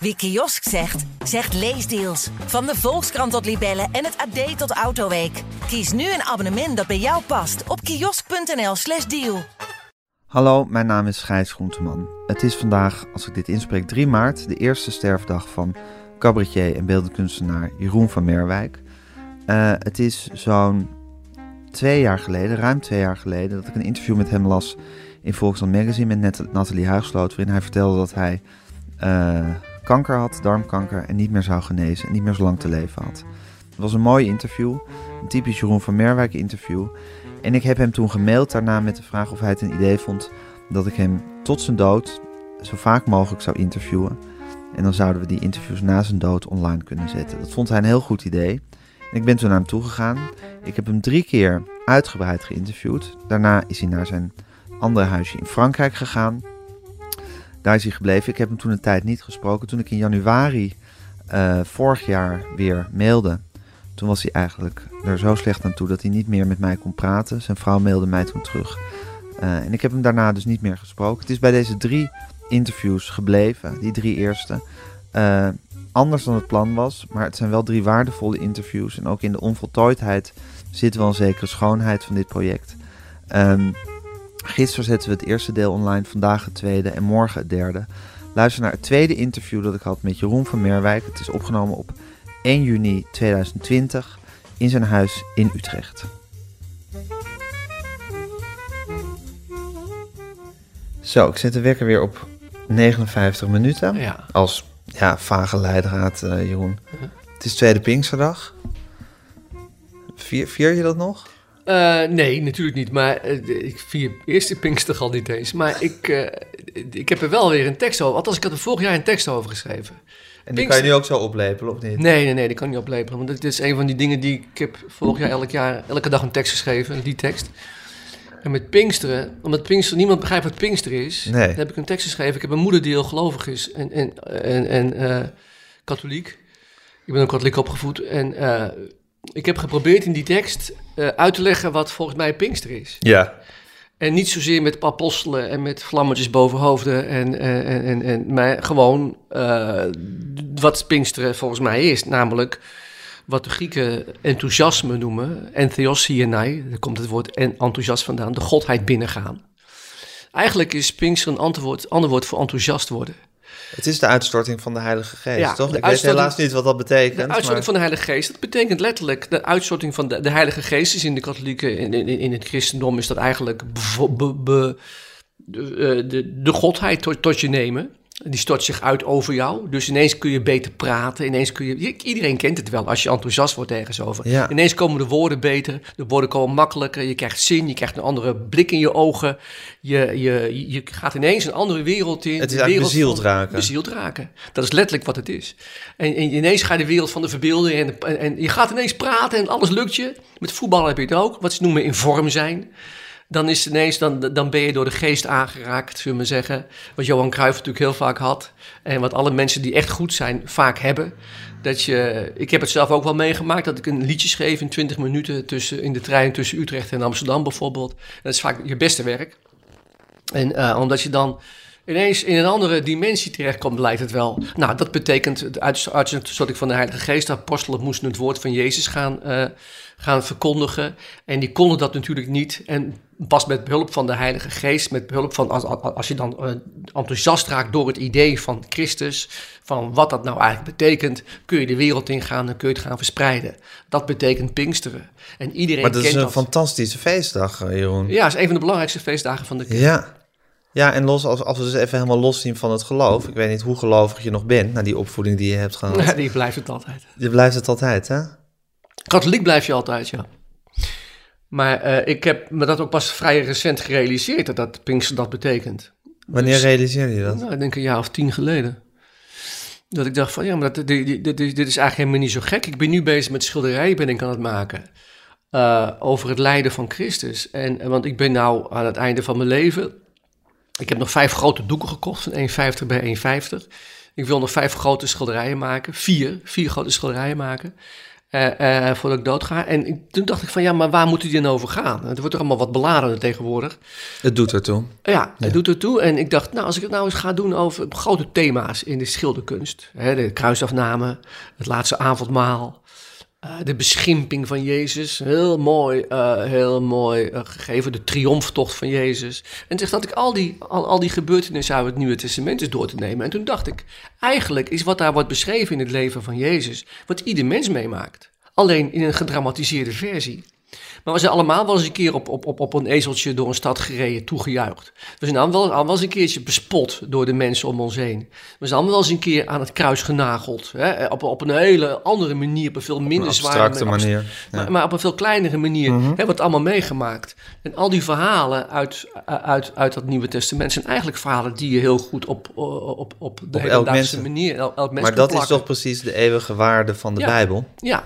Wie kiosk zegt, zegt leesdeals. Van de Volkskrant tot Libellen en het AD tot Autoweek. Kies nu een abonnement dat bij jou past op kiosk.nl/slash deal. Hallo, mijn naam is Gijs Groenteman. Het is vandaag, als ik dit inspreek, 3 maart, de eerste sterfdag van cabaretier en beeldend kunstenaar Jeroen van Merwijk. Uh, het is zo'n twee jaar geleden, ruim twee jaar geleden, dat ik een interview met hem las in Volkskrant Magazine met Nathalie Huigsloot, waarin hij vertelde dat hij uh, kanker had, darmkanker, en niet meer zou genezen en niet meer zo lang te leven had. Het was een mooi interview, een typisch Jeroen van Merwijk interview. En ik heb hem toen gemaild daarna met de vraag of hij het een idee vond dat ik hem tot zijn dood zo vaak mogelijk zou interviewen. En dan zouden we die interviews na zijn dood online kunnen zetten. Dat vond hij een heel goed idee. En ik ben toen naar hem toegegaan. Ik heb hem drie keer uitgebreid geïnterviewd. Daarna is hij naar zijn andere huisje in Frankrijk gegaan. Daar is hij gebleven. Ik heb hem toen een tijd niet gesproken. Toen ik in januari uh, vorig jaar weer mailde, toen was hij eigenlijk er zo slecht aan toe dat hij niet meer met mij kon praten. Zijn vrouw mailde mij toen terug. Uh, en ik heb hem daarna dus niet meer gesproken. Het is bij deze drie interviews gebleven, die drie eerste. Uh, anders dan het plan was, maar het zijn wel drie waardevolle interviews. En ook in de onvoltooidheid zit wel een zekere schoonheid van dit project. Um, Gisteren zetten we het eerste deel online, vandaag het tweede en morgen het derde. Luister naar het tweede interview dat ik had met Jeroen van Merwijk. Het is opgenomen op 1 juni 2020 in zijn huis in Utrecht. Zo, ik zet de wekker weer op 59 minuten. Ja. Als ja, vage leidraad, uh, Jeroen. Het is tweede Pinksterdag. Vier, vier je dat nog? Uh, nee, natuurlijk niet. Maar uh, ik vier eerste Pinkster al niet eens. Maar ik, uh, ik heb er wel weer een tekst over. Althans, ik had er vorig jaar een tekst over geschreven. En die kan je nu ook zo oplepelen, of niet? Nee, nee, nee, die kan niet oplepelen. Want dit is een van die dingen die ik heb vorig jaar elk jaar, elke dag een tekst geschreven. Die tekst. En met Pinksteren, omdat Pinkster, niemand begrijpt wat Pinkster is, nee. heb ik een tekst geschreven. Ik heb een moeder die heel gelovig is en, en, en, en katholiek. Ik ben ook katholiek opgevoed. En ik heb geprobeerd in die tekst uh, uit te leggen wat volgens mij Pinkster is. Ja. En niet zozeer met apostelen en met vlammetjes boven hoofden. En, en, en, en, maar gewoon uh, wat Pinksteren volgens mij is. Namelijk wat de Grieken enthousiasme noemen. Entheosienai, daar komt het woord enthousiast vandaan. De godheid binnengaan. Eigenlijk is Pinkster een antwoord, ander woord voor enthousiast worden. Het is de uitstorting van de Heilige Geest, ja, toch? Ik weet helaas niet wat dat betekent. De uitstorting maar... van de Heilige Geest, dat betekent letterlijk... de uitstorting van de, de Heilige Geest is in de katholieke... in, in, in het christendom is dat eigenlijk... Be, be, de, de, de godheid tot, tot je nemen. Die stort zich uit over jou. Dus ineens kun je beter praten. Ineens kun je, iedereen kent het wel als je enthousiast wordt ergens over. Ja. Ineens komen de woorden beter. De woorden komen makkelijker. Je krijgt zin. Je krijgt een andere blik in je ogen. Je, je, je gaat ineens een andere wereld in. Het is eigenlijk bezield raken. Bezield raken. Dat is letterlijk wat het is. En, en ineens ga je de wereld van de verbeelding. En, en, en je gaat ineens praten en alles lukt je. Met voetbal heb je het ook. Wat ze noemen in vorm zijn dan is ineens, dan, dan ben je door de geest aangeraakt, zullen we zeggen. Wat Johan Cruijff natuurlijk heel vaak had. En wat alle mensen die echt goed zijn vaak hebben. Dat je, ik heb het zelf ook wel meegemaakt, dat ik een liedje schreef in 20 minuten tussen, in de trein tussen Utrecht en Amsterdam bijvoorbeeld. Dat is vaak je beste werk. En uh, omdat je dan ineens in een andere dimensie terechtkomt, lijkt het wel. Nou, dat betekent de uitstorting van de Heilige Geest. Apostelen moesten het woord van Jezus gaan, uh, gaan verkondigen. En die konden dat natuurlijk niet. En pas met behulp van de Heilige Geest, met behulp van als, als je dan uh, enthousiast raakt door het idee van Christus, van wat dat nou eigenlijk betekent, kun je de wereld ingaan en kun je het gaan verspreiden. Dat betekent Pinksteren. En iedereen maar dat kent is een dat. fantastische feestdag, Jeroen. Ja, het is een van de belangrijkste feestdagen van de kerk. Ja. Ja, en los, als, als we dus even helemaal los zien van het geloof. Ik weet niet hoe gelovig je nog bent, na die opvoeding die je hebt gehad. Ja, die blijft het altijd. Die blijft het altijd, hè? Katholiek blijf je altijd, ja. Maar uh, ik heb me dat ook pas vrij recent gerealiseerd, dat, dat Pinkster dat betekent. Wanneer dus, realiseerde je dat? Nou, ik denk een jaar of tien geleden. Dat ik dacht van, ja, maar dat, dit, dit, dit, dit is eigenlijk helemaal niet zo gek. Ik ben nu bezig met schilderijen, ben ik aan het maken. Uh, over het lijden van Christus. En, want ik ben nou aan het einde van mijn leven. Ik heb nog vijf grote doeken gekocht van 1,50 bij 1,50. Ik wil nog vijf grote schilderijen maken. Vier, vier grote schilderijen maken. Eh, eh, voordat ik dood ga. En toen dacht ik van, ja, maar waar moet die dan over gaan? Het wordt er allemaal wat beladen tegenwoordig. Het doet ertoe. Ja, het doet ertoe. En ik dacht, nou, als ik het nou eens ga doen over grote thema's in de schilderkunst. Hè, de kruisafname, het laatste avondmaal, eh, de beschimping van Jezus. Heel mooi, eh, heel mooi eh, gegeven. De triomftocht van Jezus. En zegt dat ik al die, al, al die gebeurtenissen uit het Nieuwe Testament is door te nemen. En toen dacht ik, eigenlijk is wat daar wordt beschreven in het leven van Jezus, wat ieder mens meemaakt. Alleen in een gedramatiseerde versie. Maar we zijn allemaal wel eens een keer op, op, op, op een ezeltje door een stad gereden, toegejuicht. We zijn allemaal wel, allemaal eens een keertje bespot door de mensen om ons heen. We zijn allemaal wel eens een keer aan het kruis genageld. Hè? Op, op een hele andere manier, op een veel minder zware manier. Maar, maar op een veel kleinere manier Mhm. hebben we het allemaal meegemaakt. En al die verhalen uit, uit, uit dat Nieuwe Testament zijn eigenlijk verhalen die je heel goed op, op, op de elk hedendaagse manier, elk, elk mens Maar dat is toch precies de eeuwige waarde van de Ja. Bijbel. Ja,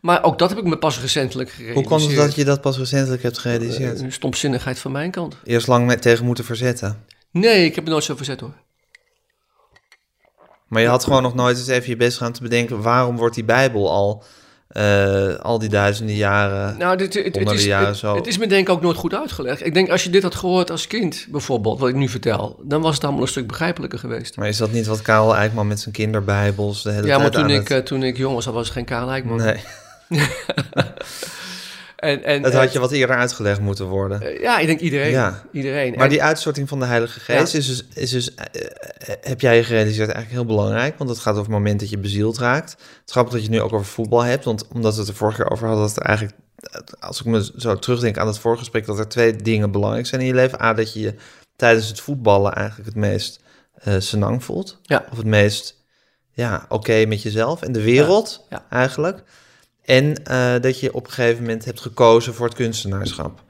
maar ook dat heb ik me pas recentelijk gerealiseerd. Hoe komt het dat je dat pas recentelijk hebt gerealiseerd? Een stomzinnigheid van mijn kant. Eerst lang met, tegen moeten verzetten. Nee, ik heb het nooit zo verzet hoor. Maar je had gewoon nog nooit eens even je best gaan te bedenken... waarom wordt die Bijbel al, eh, al die duizenden jaren... Nou, dit, het, het, is, jaren zo. het is me denk ik ook nooit goed uitgelegd. Ik denk als je dit had gehoord als kind bijvoorbeeld, wat ik nu vertel, dan was het allemaal een stuk begrijpelijker geweest. Maar is dat niet wat Karel Eijkman met zijn kinderbijbels de hele Ja, maar tijd toen aan ik, het- eh, toen ik jong was, was er geen Karel Eijkman. Nee, En, en, het en- had je wat eerder uitgelegd moeten worden. eh, ja, ik denk iedereen. Ja. iedereen. Maar En- die uitstorting van de Heilige Geest Ja. is dus, is dus eh, eh, heb jij je gerealiseerd, eigenlijk heel belangrijk. Want het gaat over het moment dat je bezield raakt. Het is grappig dat je het nu ook over voetbal hebt. Want omdat we het er vorige keer over hadden, dat er eigenlijk, als ik me zo terugdenk aan het vorige gesprek, dat er twee dingen belangrijk zijn in je leven. A, dat je je tijdens het voetballen eigenlijk het meest eh senang voelt. Ja. Of het meest ja, oké met jezelf en de wereld Ja. eigenlijk. En eh, dat je op een gegeven moment hebt gekozen voor het kunstenaarschap.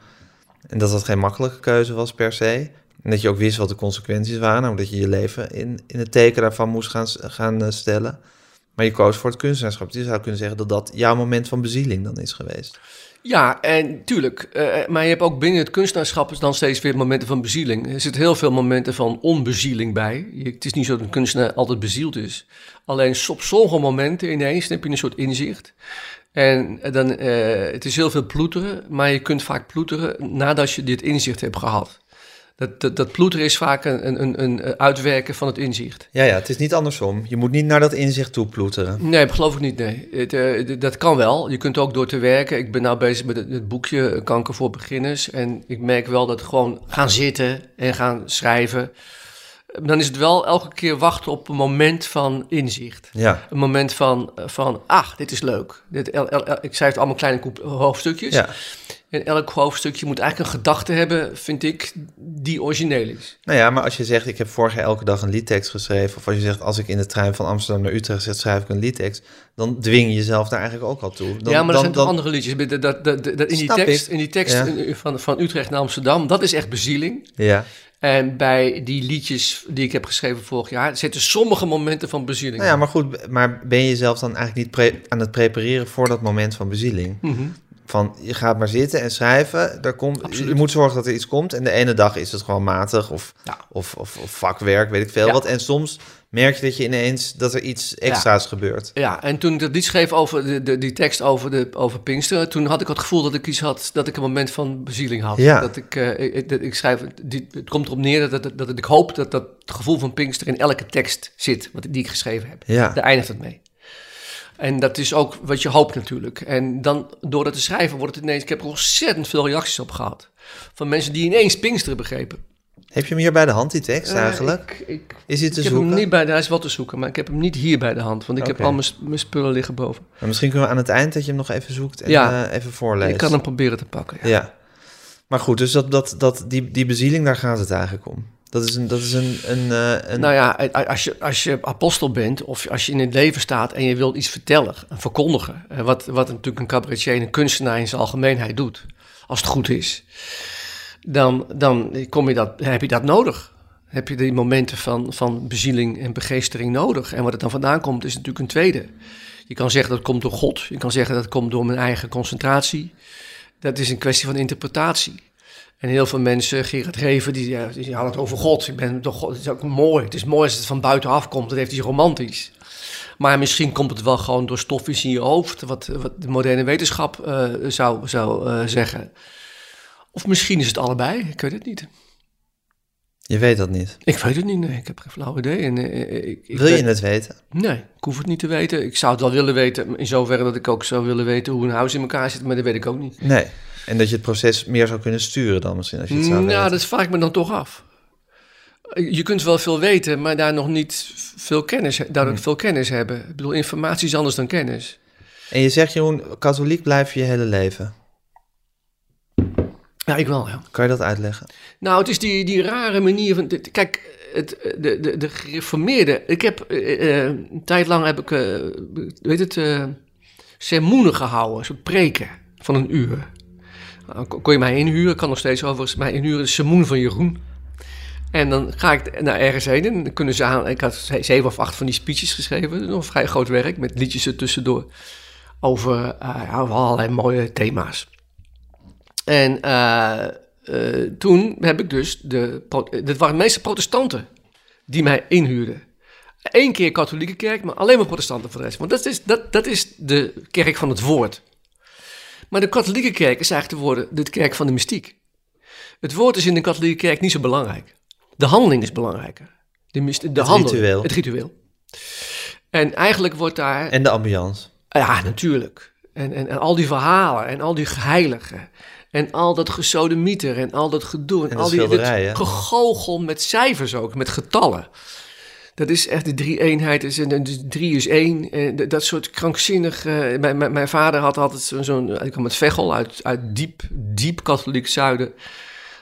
En dat dat geen makkelijke keuze was per se. En dat je ook wist wat de consequenties waren. Namelijk dat je je leven in, in het teken daarvan moest gaan, gaan eh, stellen. Maar je koos voor het kunstenaarschap. Dus je zou kunnen zeggen dat dat jouw moment van bezieling dan is geweest. Ja, en tuurlijk. eh, maar je hebt ook binnen het kunstenaarschap dan steeds weer momenten van bezieling. Er zitten heel veel momenten van onbezieling bij. Je- het is niet zo dat een kunstenaar altijd bezield is. Alleen op sommige momenten ineens heb je een soort inzicht. En dan, eh, het is heel veel ploeteren, maar je kunt vaak ploeteren nadat je dit inzicht hebt gehad. Dat, dat, dat ploeteren is vaak een, een, een, een uitwerken van het inzicht. Ja, ja, het is niet andersom. Je moet niet naar dat inzicht toe ploeteren. Nee, dat geloof ik niet, nee. Het, eh, dat kan wel. Je kunt ook door te werken. Ik ben nou bezig met het, het boekje eh, Kanker voor Beginners. En ik merk wel dat gewoon gaan zitten en gaan schrijven... dan is het wel elke keer wachten op een moment van inzicht. Ja, Een moment van, eh, van ah, dit is leuk. Dit, el- el- el- ik schrijf het allemaal kleine koep- hoofdstukjes. ja. En elk hoofdstukje moet eigenlijk een gedachte hebben, vind ik, die origineel is. Nou ja, maar als je zegt, ik heb vorig jaar elke dag een liedtekst geschreven... of als je zegt, als ik in de trein van Amsterdam naar Utrecht zit, schrijf ik een liedtekst... dan dwing je jezelf daar eigenlijk ook al toe. Dan, ja, maar er zijn toch dan- andere liedjes. Dat, dat, in die tekst, in die tekst van, van Utrecht naar Amsterdam, dat is echt bezieling. Ja, En bij die liedjes die ik heb geschreven vorig jaar, zitten sommige momenten van bezieling. nou ja, maar goed, maar ben je jezelf dan eigenlijk niet aan het prepareren voor dat moment van bezieling? Mhm. Van, je gaat maar zitten en schrijven, er komt, Absoluut. je moet zorgen dat er iets komt. En de ene dag is het gewoon matig of, Ja. of, of, of vakwerk, weet ik veel Ja. wat. En soms merk je dat je ineens, dat er iets extra's gebeurt. Ja, en toen ik dat lied schreef over de, de, die tekst over, de, over Pinkster, toen had ik het gevoel dat ik iets had, dat ik een moment van bezieling had. Ja. Dat ik, eh, ik, dat ik schrijf, die, het komt erop neer dat, dat, dat ik hoop dat dat gevoel van Pinkster in elke tekst zit, wat, die ik geschreven heb. Ja. Daar eindigt het mee. En dat is ook wat je hoopt natuurlijk. En dan door dat te schrijven wordt het ineens... Ik heb er ontzettend veel reacties op gehad. Van mensen die ineens Pinksteren begrepen. Heb je hem hier bij de hand, die tekst eigenlijk? Eh, ik, ik, is hij te ik heb hem niet bij de... Hij is wel te zoeken, maar ik heb hem niet hier bij de hand. Want ik heb al mijn, spullen liggen boven. Maar misschien kunnen we aan het eind dat je hem nog even zoekt en Ja. eh, even voorleest. Ik kan hem proberen te pakken. Ja. Ja. Maar goed, dus dat, dat, dat, die, die bezieling, daar gaat het eigenlijk om. Dat is een, dat is een, een, eh, een Nou ja, als je, als je apostel bent of als je in het leven staat en je wilt iets vertellen, een verkondigen, wat, wat natuurlijk een cabaretier en een kunstenaar in zijn algemeenheid doet, als het goed is, dan, dan kom je dat, heb je dat nodig. Heb je die momenten van, van bezieling en begeestering nodig. En wat het dan vandaan komt, is natuurlijk een tweede. Je kan zeggen dat komt door God. Je kan zeggen dat komt door mijn eigen concentratie. Dat is een kwestie van interpretatie. En heel veel mensen, Gerard Reven, die, ja, die hadden het over God. Ik ben toch, het is ook mooi. Het is mooi als het van buitenaf komt. Dat heeft iets romantisch. Maar misschien komt het wel gewoon door stofjes in je hoofd, wat, wat de moderne wetenschap eh, zou, zou eh, zeggen. Of misschien is het allebei, ik weet het niet. Je weet dat niet. Ik weet het niet, nee, ik heb geen flauw idee. En, eh, ik, ik Wil je weet- het weten? Nee, ik hoef het niet te weten. Ik zou het wel willen weten, in zoverre dat ik ook zou willen weten hoe een huis in elkaar zit, maar dat weet ik ook niet. Nee. En dat je het proces meer zou kunnen sturen dan misschien als je het zou Nou, weten. dat vraag ik me dan toch af. Je kunt wel veel weten, maar daar nog niet veel kennis, daardoor Hmm. veel kennis hebben. Ik bedoel, informatie is anders dan kennis. En je zegt, Jeroen, katholiek blijf je je hele leven. Ja, ik wel, ja. Kan je dat uitleggen? Nou, het is die, die rare manier van... Kijk, het, de, de, de gereformeerde... Ik heb eh, eh, een tijd lang heb ik, eh, weet het, sermoenen gehouden, soort preken van een uur. Nou, kon je mij inhuren, kan nog steeds overigens mij inhuren, de sermoen van Jeroen. En dan ga ik naar ergens heen en dan kunnen ze aan... Ik had ze- zeven of acht van die speeches geschreven, nog vrij groot werk, met liedjes er tussendoor. Over, over allerlei mooie thema's. En eh, eh, toen heb ik dus de. Dat waren meestal protestanten die mij inhuurden. Eén keer katholieke kerk, maar alleen maar protestanten voor de rest. Want dat is, dat, dat is de kerk van het woord. Maar de katholieke kerk is eigenlijk de, kerk van de mystiek. Het woord is in de katholieke kerk niet zo belangrijk. De handeling is belangrijker. De Het handel, ritueel. Het ritueel. En eigenlijk wordt daar En de ambiance. ja, natuurlijk. En, en, en al die verhalen en al die heiligen. En al dat gesodemieter en al dat gedoe. En, En al die gegoochel met cijfers ook, met getallen. Dat is echt de drie eenheid. Is, en, en de drie is één. Dat soort krankzinnig... eh, mijn, mijn, mijn vader had altijd zo- zo'n... ik kwam met Veghel uit, uit diep, diep katholiek zuiden.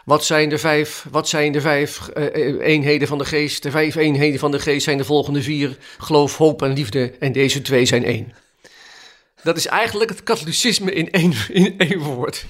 Wat zijn de vijf, wat zijn de vijf eh, eenheden van de geest? De vijf eenheden van de geest zijn de volgende vier. Geloof, hoop en liefde. En deze twee zijn één. Dat is eigenlijk het katholicisme in één, in één woord.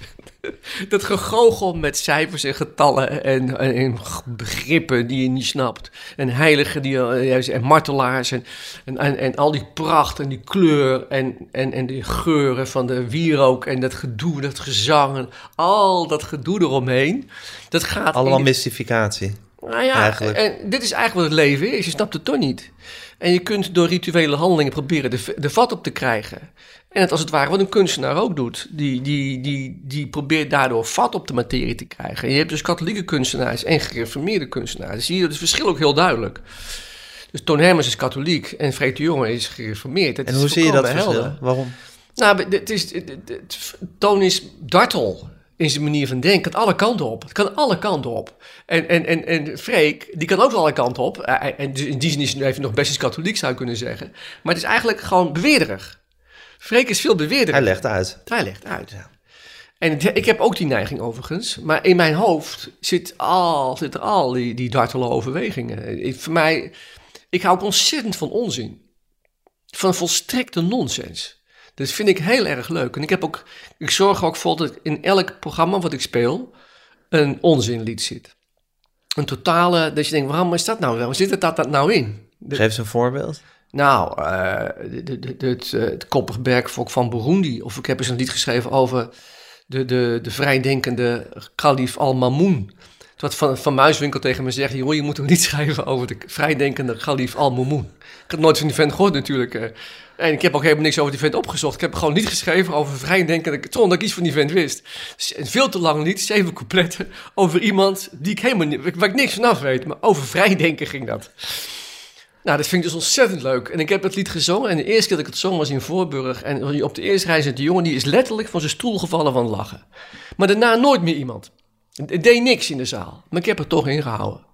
Dat gegoochel met cijfers en getallen en, en, en begrippen die je niet snapt. En heiligen die, eh, juist- en martelaars en, en, en, en al die pracht en die kleur en, en, en die geuren van de wierook en dat gedoe, dat gezang en al dat gedoe eromheen. Dat gaat Allemaal in mystificatie. nou ja, Eigenlijk. en dit is eigenlijk wat het leven is. Je snapt het toch niet. En je kunt door rituele handelingen proberen de, de vat op te krijgen. En het als het ware wat een kunstenaar ook doet. Die, die, die, die probeert daardoor vat op de materie te krijgen. En je hebt dus katholieke kunstenaars en gereformeerde kunstenaars. Zie je het verschil ook heel duidelijk. Dus Toon Hermans is katholiek en Freek de Jonge is gereformeerd. Het En is hoe zie je dat verschil? helder. Waarom? Nou, het is, het- Toon is dartel in zijn manier van denken. Het kan alle kanten op. Het kan alle kanten op. En, en, en, en Freek, die kan ook alle kanten op. Eh, En dus in die zin is hij nog best eens katholiek, zou je kunnen zeggen. Maar het is eigenlijk gewoon beweerderig. Freek is veel beweerderig. Hij legt uit. Hij legt uit. En het- ik heb ook die neiging overigens. Maar in mijn hoofd zit al, zitten al die, die dartele overwegingen. Ik, voor mij, ik hou ook ontzettend van onzin. Van volstrekte nonsens. Dat vind ik heel erg leuk. En ik, heb ook, ik zorg ook voor dat in elk programma wat ik speel een onzinlied zit. Een totale, dat je denkt, waarom is dat nou? Waarom zit het dat, dat nou in? De- Geef eens een voorbeeld. Nou, eh, het, eh, het koppig bergvolk van Burundi. Of ik heb eens een lied geschreven over de, de, de vrijdenkende kalif al-Mamoun. Wat van, van Muiswinkel tegen me zegt, joh, je moet een lied schrijven over de vrijdenkende kalif al-Mamoun. Ik had nooit van die vent gehoord natuurlijk. eh. En ik heb ook helemaal niks over die vent opgezocht. Ik heb gewoon niet geschreven over vrijdenkende, zonder dat ik iets van die vent wist. Dus veel te lang lied, zeven coupletten, over iemand die ik helemaal niet, waar ik niks vanaf weet. Maar over vrijdenken ging dat. Nou, dat vind ik dus ontzettend leuk. En ik heb het lied gezongen. En de eerste keer dat ik het zong was in Voorburg. En op de eerste rij zit de jongen, die is letterlijk van zijn stoel gevallen van lachen. Maar daarna nooit meer iemand. Het deed niks in de zaal. Maar ik heb het toch ingehouden.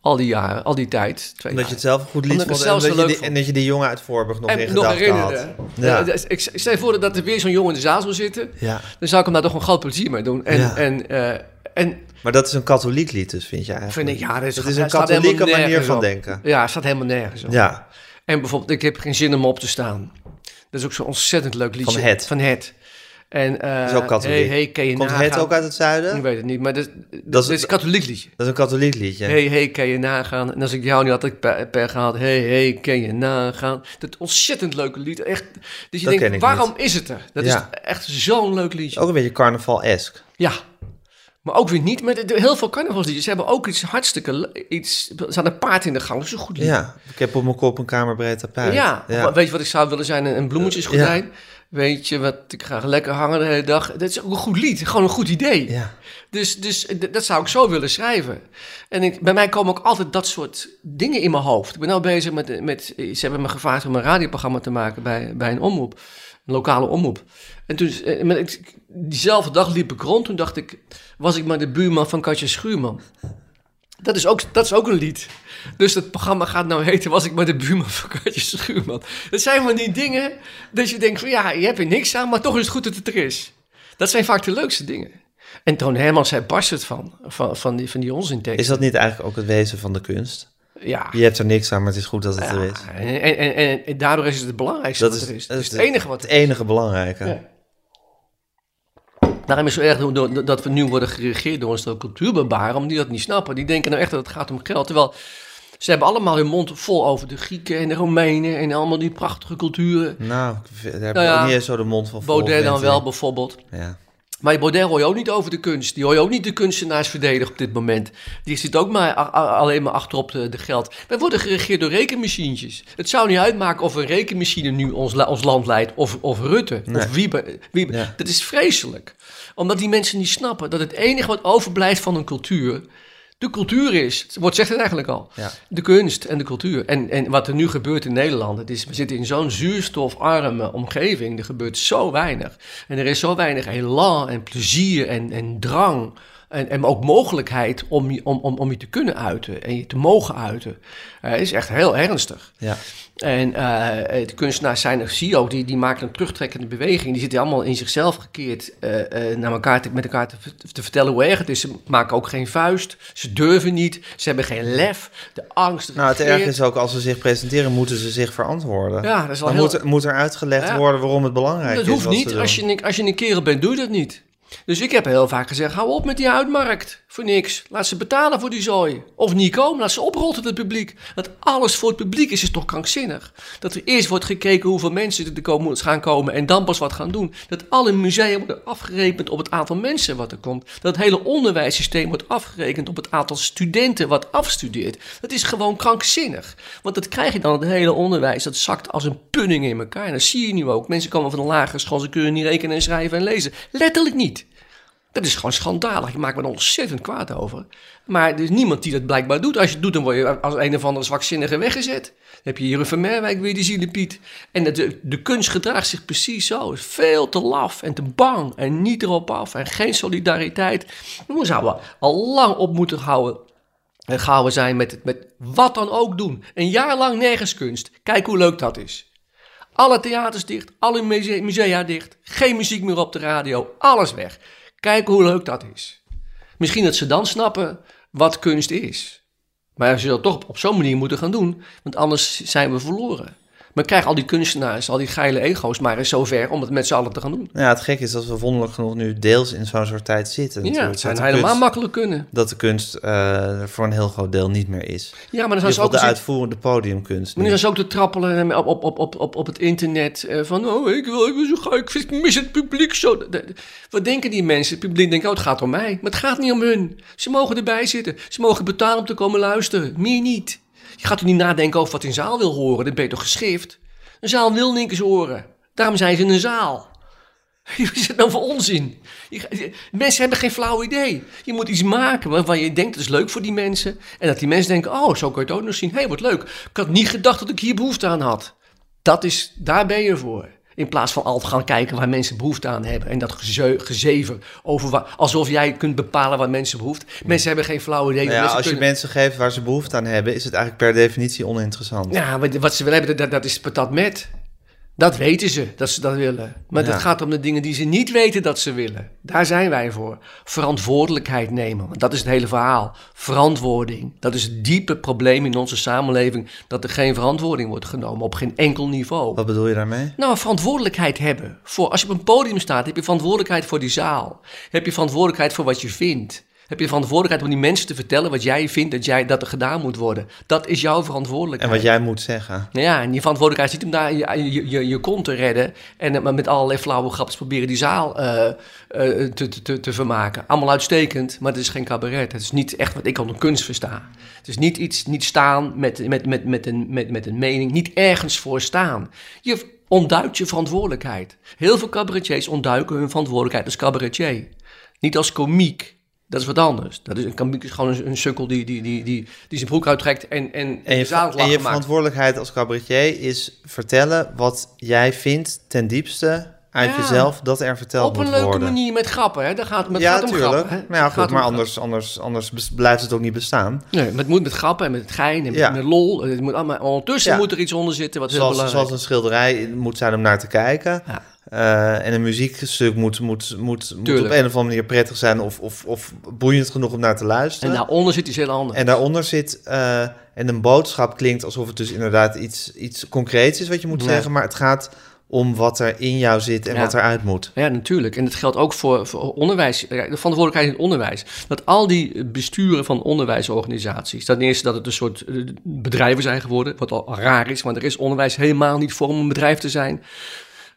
Al die jaren, al die tijd. Twee Omdat je het zelf een goed lied ik vond. En dat, je die, en dat je die jongen uit Voorburg nog in en nog gedachten had. Ja. Eh, dus ik ik stel voor dat er weer zo'n jongen in de zaal zou zitten. ja. Dan zou ik hem daar toch een groot plezier mee doen. En, Ja. en, eh, en Maar dat is een katholiek lied dus, vind je eigenlijk? vind ik, ja, dat is, Dat is hij een katholieke manier van op. denken. Ja, het staat helemaal nergens op. Ja. En bijvoorbeeld, ik heb geen zin om op te staan. Dat is ook zo'n ontzettend leuk liedje. Van Het. Van Het. En, eh Dat is ook katholiek. Hey, hey, kan je Komt nagaan? het ook uit het zuiden? Ik weet het niet, maar dat, dat, Dat is- is een katholiek liedje. Dat is een katholiek liedje. Hey, hey, kan je nagaan? En als ik jou niet had, had ik per, per gehad. Hey, hey, kan je nagaan? Dat ontzettend leuke lied. Echt, dus je Dat ken denkt, waarom is het er? Dat Ja. is echt zo'n leuk liedje. Ook een beetje carnaval-esk. Ja. Maar ook weer niet. Met heel veel carnavalsliedjes hebben ook iets hartstikke... Iets, er staat een paard in de gang, dat is een goed lied. Ja, ik heb op mijn kop een kamerbreed tapijt. Ja, ja. weet je wat ik zou willen zijn? Een bloemetjesgordijn. Weet je wat ik graag lekker hangen de hele dag? Dat is ook een goed lied, gewoon een goed idee. Ja. Dus, dus d- dat zou ik zo willen schrijven. En ik, bij mij komen ook altijd dat soort dingen in mijn hoofd. Ik ben nou bezig met, met ze hebben me gevraagd om een radioprogramma te maken bij, bij een omroep. Een lokale omroep. En toen, eh, diezelfde dag liep ik rond. Toen dacht ik, was ik maar de buurman van Katja Schuurman. Dat is, ook, dat is ook een lied. Dus het programma gaat nou heten Was ik maar de buurman van Katja Schuurman. Dat zijn van die dingen dat je denkt van ja, je hebt er niks aan, maar toch is het goed dat het er is. Dat zijn vaak de leukste dingen. En Toon Hermans, hij barst het van, van, van die, van die. Is dat niet eigenlijk ook het wezen van de kunst? Ja. Je hebt er niks aan, maar het is goed dat het er is. En, en, en, daardoor is het het belangrijkste Dat wat is, er is. dat Het is het enige wat het enige belangrijke. Ja. Daarom is het zo erg door- dat we nu worden geregeerd door een stel cultuurbarbaren, omdat die dat niet snappen. Die denken nou echt dat het gaat om geld. Terwijl ze hebben allemaal hun mond vol over de Grieken en de Romeinen en allemaal die prachtige culturen. Nou, daar heb Nou ik ja, ook niet eens zo de mond van vol. Baudet dan wel bijvoorbeeld. Ja. Maar Baudet hoor je ook niet over de kunst. Die hoor je ook niet de kunstenaars verdedigen op dit moment. Die zit ook maar alleen maar achterop de, de geld. Wij worden geregeerd door rekenmachientjes. Het zou niet uitmaken of een rekenmachine nu ons, ons land leidt. Of, of Rutte. Nee. Of Wiebe. Wiebe. Ja. Dat is vreselijk. Omdat die mensen niet snappen dat het enige wat overblijft van een cultuur... de cultuur is. Wat zegt het eigenlijk al? Ja. De kunst en de cultuur. En, en wat er nu gebeurt in Nederland, het is, we zitten in zo'n zuurstofarme omgeving. Er gebeurt zo weinig. En er is zo weinig elan en plezier en, en drang. En, en ook mogelijkheid om je, om, om, om je te kunnen uiten en je te mogen uiten. Het is echt heel ernstig. Ja. En eh, de kunstenaars zijn, er, zie je ook, die, die maken een terugtrekkende beweging. Die zitten allemaal in zichzelf gekeerd eh, eh, naar elkaar te, met elkaar te, te vertellen hoe erg het is. Ze maken ook geen vuist. Ze durven niet. Ze hebben geen lef. De angst. Nou, het erg is ook als ze zich presenteren, moeten ze zich verantwoorden. Ja, dat is wel Dan heel... moet, er- moet er uitgelegd Ja. worden waarom het belangrijk Dat is. hoeft wat niet. Als je, een- als je een kerel bent, doe je dat niet. Dus ik heb heel vaak gezegd, hou op met die uitmarkt. Voor niks. Laat ze betalen voor die zooi. Of niet komen, laat ze oprotten het publiek. Dat alles voor het publiek is, is toch krankzinnig. Dat er eerst wordt gekeken hoeveel mensen er komen, gaan komen en dan pas wat gaan doen. Dat alle musea worden afgerekend op het aantal mensen wat er komt. Dat het hele onderwijssysteem wordt afgerekend op het aantal studenten wat afstudeert. Dat is gewoon krankzinnig. Want dat krijg je dan, het hele onderwijs. Dat zakt als een punning in elkaar. En dat zie je nu ook. Mensen komen van een lagere school, ze kunnen niet rekenen en schrijven en lezen. Letterlijk niet. Dat is gewoon schandalig. Je maakt me er ontzettend kwaad over. Maar er is niemand die dat blijkbaar doet. Als je het doet, dan word je als een of andere zwakzinnige weggezet. Dan heb je hier van Merwijk weer die zielepiet. En de, de kunst gedraagt zich precies zo. Veel te laf en te bang en niet erop af. En geen solidariteit. We zouden al lang op moeten houden. En gaan we zijn met, met wat dan ook doen. Een jaar lang nergens kunst. Kijk hoe leuk dat is. Alle theaters dicht, alle muse- musea dicht, geen muziek meer op de radio, alles weg. Kijk hoe leuk dat is. Misschien dat ze dan snappen wat kunst is. Maar ze dat toch op zo'n manier moeten gaan doen, want anders zijn we verloren. Maar krijg al die kunstenaars, al die geile ego's maar eens zover om het met z'n allen te gaan doen. Ja, het gekke is dat we wonderlijk genoeg nu deels in zo'n soort tijd zitten. Ja, het de helemaal kunst, makkelijk kunnen. dat de kunst eh, er voor een heel groot deel niet meer is. Ja, maar dan zijn ze ook de zitten- uitvoerende podiumkunst. Maar nu zijn ze ook te trappelen op, op, op, op, op, op het internet. eh, van, oh, ik wil, ik wil zo graag, ik vind- ik mis het publiek zo. De- de- Wat denken die mensen? Het publiek denkt, oh, het gaat om mij. Maar het gaat niet om hun. Ze mogen erbij zitten. Ze mogen betalen om te komen luisteren. Meer niet. Gaat toch niet nadenken over wat een zaal wil horen. Dat ben je toch geschrift? Een zaal wil niks horen. Daarom zijn ze in een zaal. Wat is nou voor onzin? Je- mensen hebben geen flauw idee. Je moet iets maken waarvan je denkt dat is leuk voor die mensen. En dat die mensen denken, oh, zo kan je het ook nog zien. Hé, hey, wat leuk. Ik had niet gedacht dat ik hier behoefte aan had. Dat is, daar ben je voor. In plaats van altijd gaan kijken waar mensen behoefte aan hebben. En dat geze- gezever over waar, alsof jij kunt bepalen waar mensen behoefte. Mensen hebben geen flauw idee. Nou ja, als je mensen geeft waar ze behoefte aan hebben, is het eigenlijk per definitie oninteressant. Ja, wat ze willen hebben, dat, dat is patat met. Dat weten ze, dat ze dat willen. Maar Ja. het gaat om de dingen die ze niet weten dat ze willen. Daar zijn wij voor. Verantwoordelijkheid nemen, want dat is het hele verhaal. Verantwoording, dat is het diepe probleem in onze samenleving... dat er geen verantwoording wordt genomen op geen enkel niveau. Wat bedoel je daarmee? Nou, verantwoordelijkheid hebben. Voor, als je op een podium staat, heb je verantwoordelijkheid voor die zaal. Heb je verantwoordelijkheid voor wat je vindt. Heb je de verantwoordelijkheid om die mensen te vertellen wat jij vindt dat, jij, dat er gedaan moet worden. Dat is jouw En verantwoordelijkheid. wat jij moet zeggen. Nou ja, en die verantwoordelijkheid zit hem daar je, je, je, je kont te redden. En met allerlei flauwe grapjes proberen die zaal eh, te, te, te, te vermaken. Allemaal uitstekend, maar het is geen cabaret. Het is niet echt wat ik onder kunst versta. Het is niet iets, niet staan met, met, met, met, een, met, met een mening, niet ergens voor staan. Je ontduikt je verantwoordelijkheid. Heel veel cabaretiers ontduiken hun verantwoordelijkheid als cabaretier. Niet als komiek. Dat is wat anders. Dat is, een komiek is gewoon een, een sukkel die, die, die, die, die zijn broek uittrekt en, en, En je, en je verantwoordelijkheid als cabaretier is vertellen wat jij vindt ten diepste uit Ja. jezelf dat er verteld Op moet een leuke worden. manier met grappen, hè? Daar gaat, het ja, gaat om tuurlijk. grappen. Hè? Maar ja, goed, maar grappen. anders, anders, anders blijft het ook niet bestaan. Nee, maar het moet met grappen en met gein en met, Ja. met lol. Het moet allemaal, ondertussen moet er iets onder zitten wat heel Zoals, belangrijk zoals een schilderij moet zijn om naar te kijken. Eh, en een muziekstuk moet, moet, moet, moet Tuurlijk. op een of andere manier prettig zijn of, of, of boeiend genoeg om naar te En luisteren. daaronder zit iets heel anders. En daaronder zit, eh, en een boodschap klinkt alsof het dus inderdaad iets, iets concreets is wat je moet zeggen, maar het gaat om wat er in jou zit en Ja. wat eruit moet. Ja, natuurlijk. En dat geldt ook voor, voor onderwijs. De verantwoordelijkheid in het onderwijs. Dat al die besturen van onderwijsorganisaties. Ten eerste dat het een soort eh, bedrijven zijn geworden. Wat al raar is, want er is onderwijs helemaal niet voor om een bedrijf te zijn.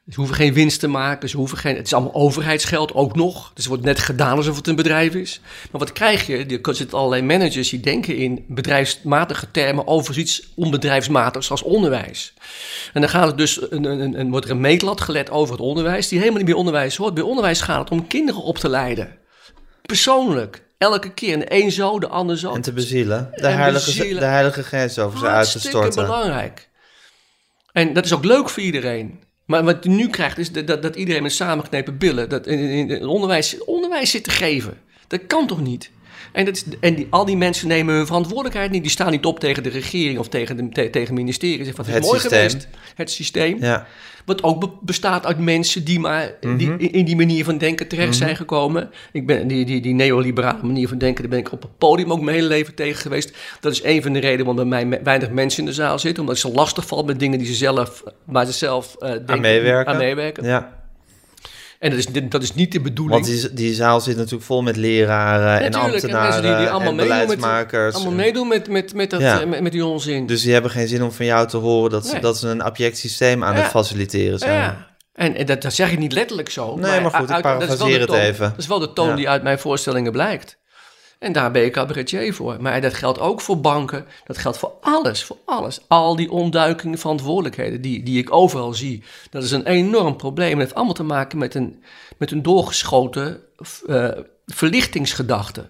Ze hoeven geen winst te maken. Ze hoeven geen, het is allemaal overheidsgeld ook nog. Dus het wordt net gedaan alsof het een bedrijf is. Maar wat krijg je? Er zitten allerlei managers die denken in bedrijfsmatige termen over iets onbedrijfsmatigs als onderwijs. En dan gaat het dus, een, een, een, wordt er een meetlat gelet over het onderwijs, die helemaal niet bij onderwijs hoort. Bij onderwijs gaat het om kinderen op te leiden. Persoonlijk. Elke keer. En de een zo, de ander zo. En te bezielen. De, En heilige, bezielen. de heilige grens over ze uit te storten. belangrijk. En dat is ook leuk voor iedereen. Maar wat je nu krijgt is dat, dat, dat iedereen met samengeknepen billen dat in, in, in onderwijs, onderwijs zit te geven. Dat kan toch niet? En, dat is, en die, al die mensen nemen hun verantwoordelijkheid niet. Die staan niet op tegen de regering of tegen, de, te- tegen het ministerie. Zeggen, wat is Het mooi systeem. geweest. Het systeem. Ja. Wat ook be- bestaat uit mensen die maar Mhm. die in, in die manier van denken terecht zijn gekomen. Ik ben die, die, die neoliberale manier van denken, daar ben ik op het podium ook mijn hele leven tegen geweest. Dat is een van de redenen waarom bij mij weinig mensen in de zaal zitten. Omdat zo lastig valt met dingen die ze zelf, waar ze zelf eh, denken, Aan meewerken. aan meewerken. ja. En dat is, dat is niet de bedoeling. Want die, die zaal zit natuurlijk vol met leraren en Natuurlijk, en ambtenaren mensen die, die allemaal en meedoen met, beleidsmakers. allemaal meedoen met, met, met, dat, Ja. eh, met, met die onzin. Dus die hebben geen zin om van jou te horen dat ze, dat ze een abject systeem aan Ja. het faciliteren zijn. Ja. En, en dat, dat zeg ik niet letterlijk zo. Nee, maar goed, ik uit- parafraseer het toon- even. Dat is wel de toon die uit mijn voorstellingen blijkt. En daar ben je cabaretier voor. Maar dat geldt ook voor banken. Dat geldt voor alles, voor alles. Al die ontduikingen verantwoordelijkheden die, die ik overal zie. Dat is een enorm probleem. Het heeft allemaal te maken met een, met een doorgeschoten eh, verlichtingsgedachte.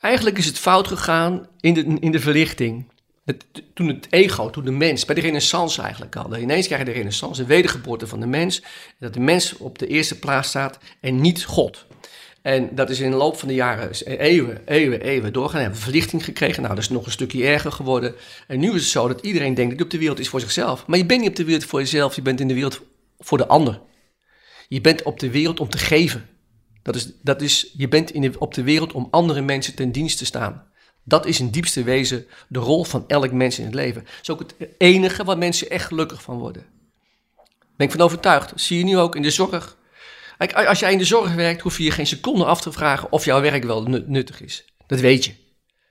Eigenlijk is het fout gegaan in de, in de verlichting. Het, toen het ego, toen de mens, bij de renaissance eigenlijk al. Ineens krijg je de renaissance, de wedergeboorte van de mens. En dat de mens op de eerste plaats staat en niet God. En dat is in de loop van de jaren, eeuwen, eeuwen, eeuwen doorgaan. Hebben verlichting gekregen. Nou, dat is nog een stukje erger geworden. En nu is het zo dat iedereen denkt dat hij op de wereld is voor zichzelf. Maar je bent niet op de wereld voor jezelf, je bent in de wereld voor de ander. Je bent op de wereld om te geven. Dat is, dat is, je bent in op de wereld om andere mensen ten dienst te staan. Dat is in diepste wezen de rol van elk mens in het leven. Dat is ook het enige waar mensen echt gelukkig van worden. Ben ik van overtuigd. Zie je nu ook in de zorg. Kijk, als jij in de zorg werkt, hoef je je geen seconde af te vragen of jouw werk wel nut- nuttig is. Dat weet je.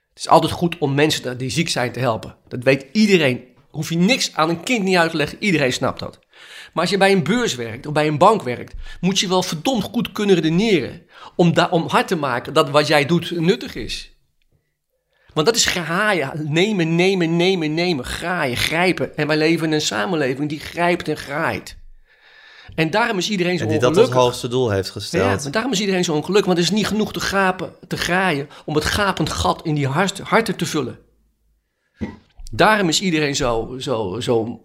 Het is altijd goed om mensen die ziek zijn te helpen. Dat weet iedereen. Hoef je niks aan een kind niet uit te leggen. Iedereen snapt dat. Maar als je bij een beurs werkt of bij een bank werkt, moet je wel verdomd goed kunnen redeneren. Om, om hard te maken dat wat jij doet nuttig is. Want dat is graaien. Nemen, nemen, nemen, nemen. Graaien, grijpen. En wij leven in een samenleving die grijpt en graait. En daarom is iedereen zo En die dat als ongelukkig. hoogste doel heeft Ja, gesteld. maar daarom is iedereen zo ongelukkig. Want er is niet genoeg te grapen, te graaien om het gapend gat in die hart, harten te vullen. Daarom is iedereen zo, zo, zo,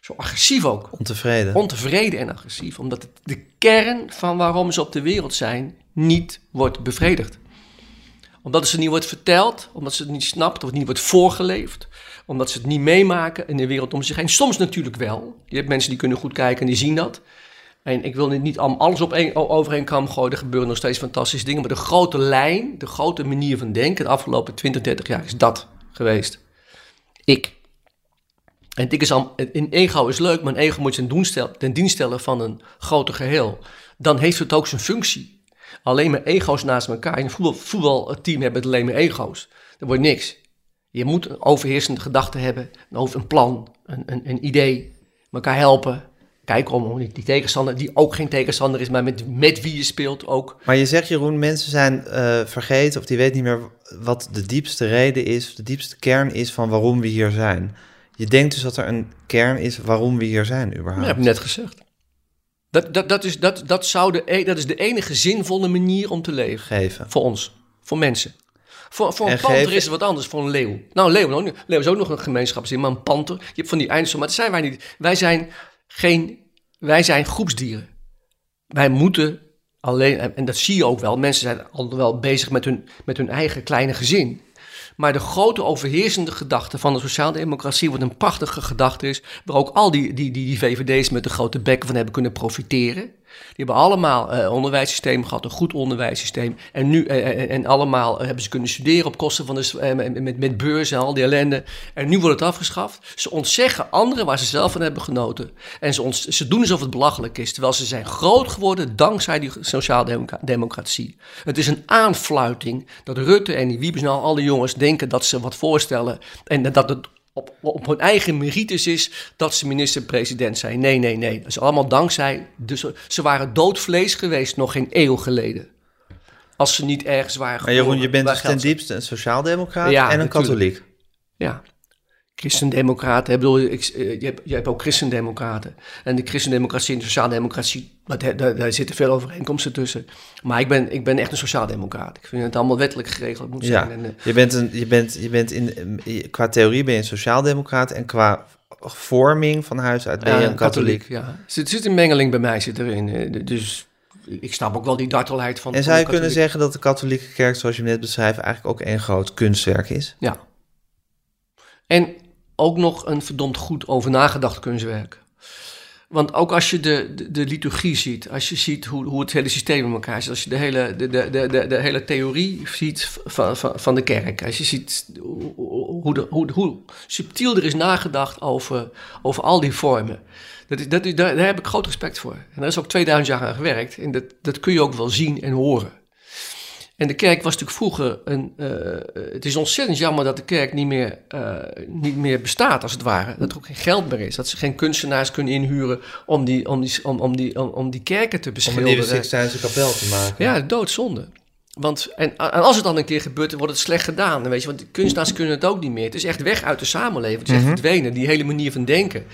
zo agressief ook. Ontevreden. Ontevreden en agressief. Omdat het de kern van waarom ze op de wereld zijn niet wordt bevredigd. Omdat het ze niet wordt verteld, omdat ze het niet snapt, of het niet wordt voorgeleefd. Omdat ze het niet meemaken in de wereld om zich heen. Soms natuurlijk wel. Je hebt mensen die kunnen goed kijken en die zien dat. En ik wil niet, niet al- alles op o- over gooien. Er gebeuren nog steeds fantastische dingen. Maar de grote lijn, de grote manier van denken... de afgelopen 20, 30 jaar is dat geweest. Ik. En het is al, een ego is leuk, maar een ego moet zijn ten dienst stellen van een groter geheel. Dan heeft het ook zijn functie. Alleen maar ego's naast elkaar. In een voetbal, voetbalteam hebben het alleen maar ego's. Dat wordt niks. Je moet een overheersende gedachte hebben, een, over, een plan, een, een, een idee, elkaar helpen. Kijken om die, die tegenstander, die ook geen tegenstander is, maar met, met wie je speelt ook. Maar je zegt, Jeroen, mensen zijn eh, vergeten of die weten niet meer wat de diepste reden is, de diepste kern is van waarom we hier zijn. Je denkt dus dat er een kern is waarom we hier zijn überhaupt. Dat heb ik net gezegd. Dat, dat, dat, is, dat, dat, zou de, e- dat is de enige zinvolle manier om te leven. Geven. Voor ons, voor mensen. Voor, voor een En panter is het wat anders, voor een leeuw. Nou, een leeuw, nou, een leeuw is ook nog een gemeenschapszin, maar een panter, je hebt van die eindsom, maar dat zijn wij niet. Wij zijn geen, wij zijn groepsdieren. Wij moeten alleen, en en dat zie je ook wel, mensen zijn al wel bezig met hun, met hun eigen kleine gezin. Maar de grote overheersende gedachte van de sociaaldemocratie, wat een prachtige gedachte is, waar ook al die, die, die, die VVD's met de grote bekken van hebben kunnen profiteren. Die hebben allemaal eh onderwijssysteem gehad, een goed onderwijssysteem. En nu eh, en, en allemaal eh, hebben ze kunnen studeren op kosten van de, eh, met, met, beurzen en al die ellende. En nu wordt het afgeschaft. Ze ontzeggen anderen waar ze zelf van hebben genoten. En ze, ze doen alsof het belachelijk is, terwijl ze zijn groot geworden dankzij die sociaaldemocratie. Het is een aanfluiting dat Rutte en die Wiebes nou al die jongens denken dat ze wat voorstellen. En dat het op, op hun eigen merites is dat ze minister-president zijn. Nee, nee, nee. Dat is allemaal dankzij... Dus ze waren doodvlees geweest nog geen eeuw geleden. Als ze niet ergens waren Maar Jeroen, je geboren bent dus ten diepste een sociaaldemocraat Ja, en een natuurlijk. katholiek. Ja. Christendemocraten, ik bedoel, ik, eh, je, hebt, je hebt ook christendemocraten. En de christendemocratie en de sociaaldemocratie, maar daar, daar, zitten veel overeenkomsten tussen. Maar ik ben, ik ben echt een sociaaldemocraat. Ik vind het allemaal wettelijk geregeld moet Ja, zijn. En, eh, je bent, een, je bent, je bent in, qua theorie ben je een sociaaldemocraat en qua vorming van huis uit ben je Ja, een katholiek. Ja, er zit, een mengeling bij mij zit erin. Dus ik snap ook wel die dartelheid van. En zou je kunnen zeggen dat de katholieke kerk, zoals je net beschrijft, eigenlijk ook één groot kunstwerk is? Ja. En ook nog een verdomd goed over nagedacht kunstwerk. Want ook als je de, de, de liturgie ziet, als je ziet hoe, hoe het hele systeem in elkaar zit, als je de hele, de, de, de, de, hele theorie ziet van, van, van de kerk, als je ziet hoe, hoe, hoe, subtiel er is nagedacht over, over al die vormen. Dat is, dat daar, daar heb ik groot respect voor. En daar is ook 2000 jaar aan gewerkt. En dat, dat kun je ook wel zien en horen. En de kerk was natuurlijk vroeger een. eh, het is ontzettend jammer dat de kerk niet meer, eh, niet meer bestaat, als het ware. Dat er ook geen geld meer is. Dat ze geen kunstenaars kunnen inhuren om die, om die, om, om die, om, om die kerken te Om een beschilderen. nieuwe Sixtijnse kapel te maken. Ja, doodzonde. Want, en, en als het dan een keer gebeurt, dan wordt het slecht gedaan. Weet je, want kunstenaars kunnen het ook niet meer. Het is echt weg uit de samenleving. Het is echt verdwenen, die hele manier van denken.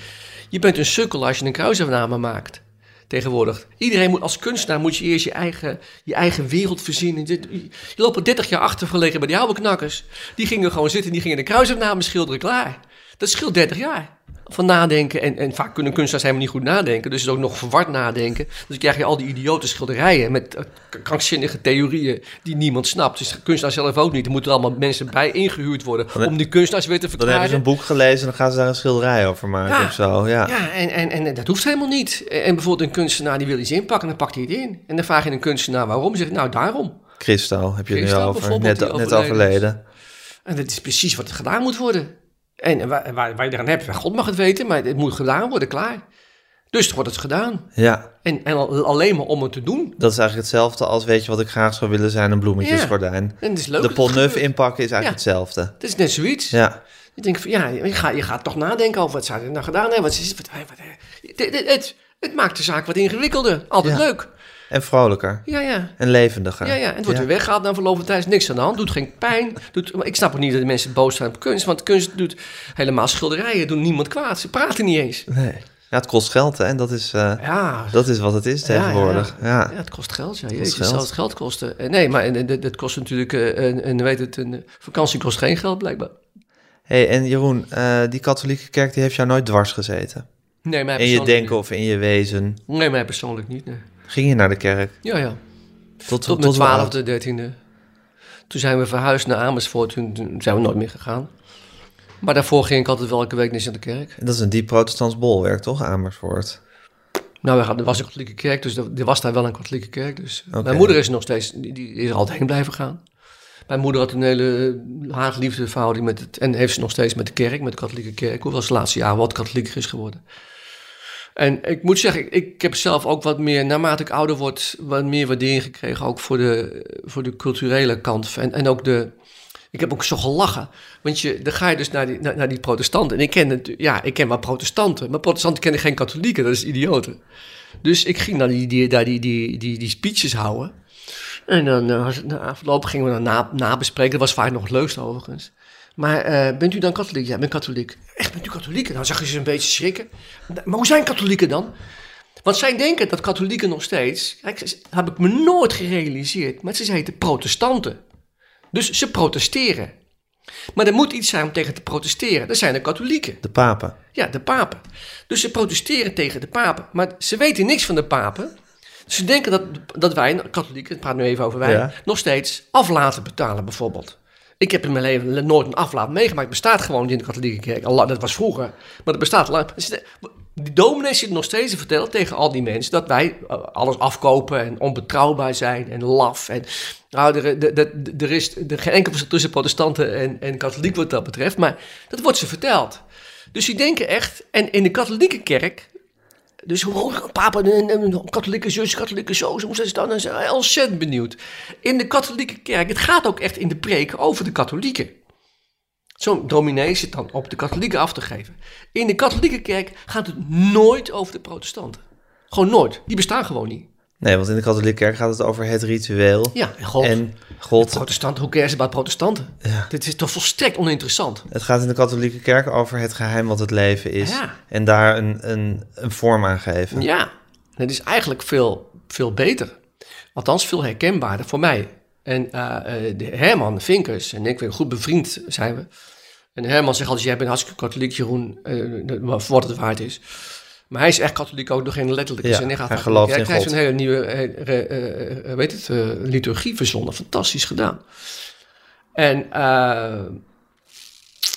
Je bent een sukkel als je een kruisafname maakt. Tegenwoordig. Iedereen moet als kunstenaar moet je eerst je eigen, je eigen wereld verzinnen. Je, loopt er 30 jaar achter verlegen bij die oude knakkers. Die gingen gewoon zitten, die gingen de kruisafname schilderen, klaar. Dat scheelt 30 jaar. Van nadenken. En, en vaak kunnen kunstenaars helemaal niet goed nadenken. Dus het is ook nog verward nadenken. Dus dan krijg je al die idiote schilderijen met eh, krankzinnige theorieën die niemand snapt. Dus de kunstenaar zelf ook niet. Er moeten allemaal mensen bij ingehuurd worden om die kunstenaars weer te Dan verklaren. hebben ze een boek gelezen en dan gaan ze daar een schilderij over maken Ja. of zo. Ja. Ja, en, en, en dat hoeft helemaal niet. En bijvoorbeeld een kunstenaar die wil iets inpakken, dan pakt hij het in. En dan vraag je een kunstenaar waarom. Zeg nou daarom. Christo heb je het nu Christo over. Net, net overleden. En dat is precies wat er gedaan moet worden. En waar, waar, waar je eraan hebt, God mag het weten, maar het moet gedaan worden, klaar. Dus dan wordt het gedaan. Ja, En, en al- alleen maar om het te doen. dat is eigenlijk hetzelfde als weet je wat ik graag zou willen zijn, een bloemetjesgordijn. En het is leuk. De gebeurt. inpakken is eigenlijk Ja. hetzelfde. Het is net zoiets. Ja, Je denkt van ja, je gaat, je gaat toch nadenken over wat zou je nou gedaan hebben. Wat is, wat, wat, het, het, het, het maakt de zaak wat ingewikkelder. Altijd Ja. leuk. En vrolijker. Ja, ja. En levendiger. Ja, ja, en het wordt weer weggehaald na verloop van tijd. niks aan de hand. Doet geen pijn. Doet, maar ik snap ook niet dat de mensen boos zijn op kunst. Want kunst doet helemaal schilderijen. Doet niemand kwaad. Ze praten niet eens. Nee. Ja, het kost geld hè, en dat is, eh, Ja, dat is wat het is tegenwoordig. Ja, Ja, het kost geld. Ja, jezus, geld. zelfs geld kosten. Eh, Nee, maar dat kost natuurlijk... eh, En, en weet het, een vakantie kost geen geld blijkbaar. hey, en Jeroen, die katholieke kerk die heeft jou nooit dwars gezeten. Nee, mij In je persoonlijk denken of in je wezen. Nee, mij persoonlijk niet. Nee. Ging je naar de kerk? Ja, ja. Tot, Tot mijn twaalfde, dertiende. Toen zijn we verhuisd naar Amersfoort. Toen, toen zijn we nooit meer gegaan. Maar daarvoor ging ik altijd wel elke week naar de kerk. En dat is een diep protestants bolwerk, toch, Amersfoort? Nou, er was een katholieke kerk, dus er was daar wel een katholieke kerk. Dus mijn moeder is nog steeds, die, is er altijd heen blijven gaan. Mijn moeder had een hele haat-liefde verhouding met het, en heeft ze nog steeds met de kerk, met de katholieke kerk. Hoewel ze de laatste jaren wat katholieker is geworden. En ik moet zeggen, ik, heb zelf ook wat meer, naarmate ik ouder word, wat meer waardering gekregen ook voor de, voor de culturele kant. En, en ook de, ik heb ook zo gelachen. Want je, dan ga je dus naar die, naar, die protestanten. En ik ken, het, ja, ik ken wel protestanten. Maar protestanten kennen geen katholieken. Dat is idioten. Dus ik ging naar die, die, daar die, die, die, speeches houden. En dan uh, afgelopen gingen we dan na, nabespreken. Dat was vaak nog het leukste overigens. Maar uh, bent u dan katholiek? Ja, ik ben katholiek. Echt, bent u katholiek? Dan nou, zag je ze een beetje schrikken. Maar hoe zijn katholieken dan? Want zij denken dat katholieken nog steeds... Kijk, heb ik me nooit gerealiseerd. Maar ze heten protestanten. Dus ze protesteren. Maar er moet iets zijn om tegen te protesteren. Dat zijn de katholieken. De papen. Ja, de papen. Dus ze protesteren tegen de papen. Maar ze weten niks van de papen. Dus ze denken dat, dat wij, katholieken, ik praat nu even over wij, nog steeds aflaten betalen bijvoorbeeld. Ik heb in mijn leven nooit een aflaat meegemaakt. Het bestaat gewoon niet in de katholieke kerk. Dat was vroeger. Maar het bestaat lang. Die dominee zit nog steeds te vertellen tegen al die mensen dat wij eh, alles afkopen en onbetrouwbaar zijn en laf. En, nou, er, er, er is geen enkel tussen protestanten en, en katholiek wat dat betreft, maar dat wordt ze verteld. Dus die denken echt, en in de katholieke kerk, dus papa, een katholieke zus, katholieke zo, hoe ze dan? En ze ontzettend benieuwd. In de katholieke kerk, het gaat ook echt in de preek over de katholieken. Zo'n dominee zit dan op de katholieken af te geven. In de katholieke kerk gaat het nooit over de protestanten. Gewoon nooit. Die bestaan gewoon niet. Nee, want in de katholieke kerk gaat het over het ritueel. Ja, en God. En God. Protestanten, hoe cares about protestanten? Ja. Dit is toch volstrekt oninteressant. Het gaat in de katholieke kerk over het geheim wat het leven is. Ja. En daar een, een, een vorm aan geven. Ja, het is eigenlijk veel, veel beter. Althans, veel herkenbaarder voor mij. En uh, de Herman Vinkers en ik, weer goed bevriend zijn we. En Herman zegt altijd, jij bent hartstikke katholiek, Jeroen, uh, wat het waard is. Maar hij is echt katholiek ook nog in letterlijke ja, zin. Hij, hij gelooft in Hij heeft een hele nieuwe uh, weet het, liturgie verzonnen. Fantastisch gedaan. En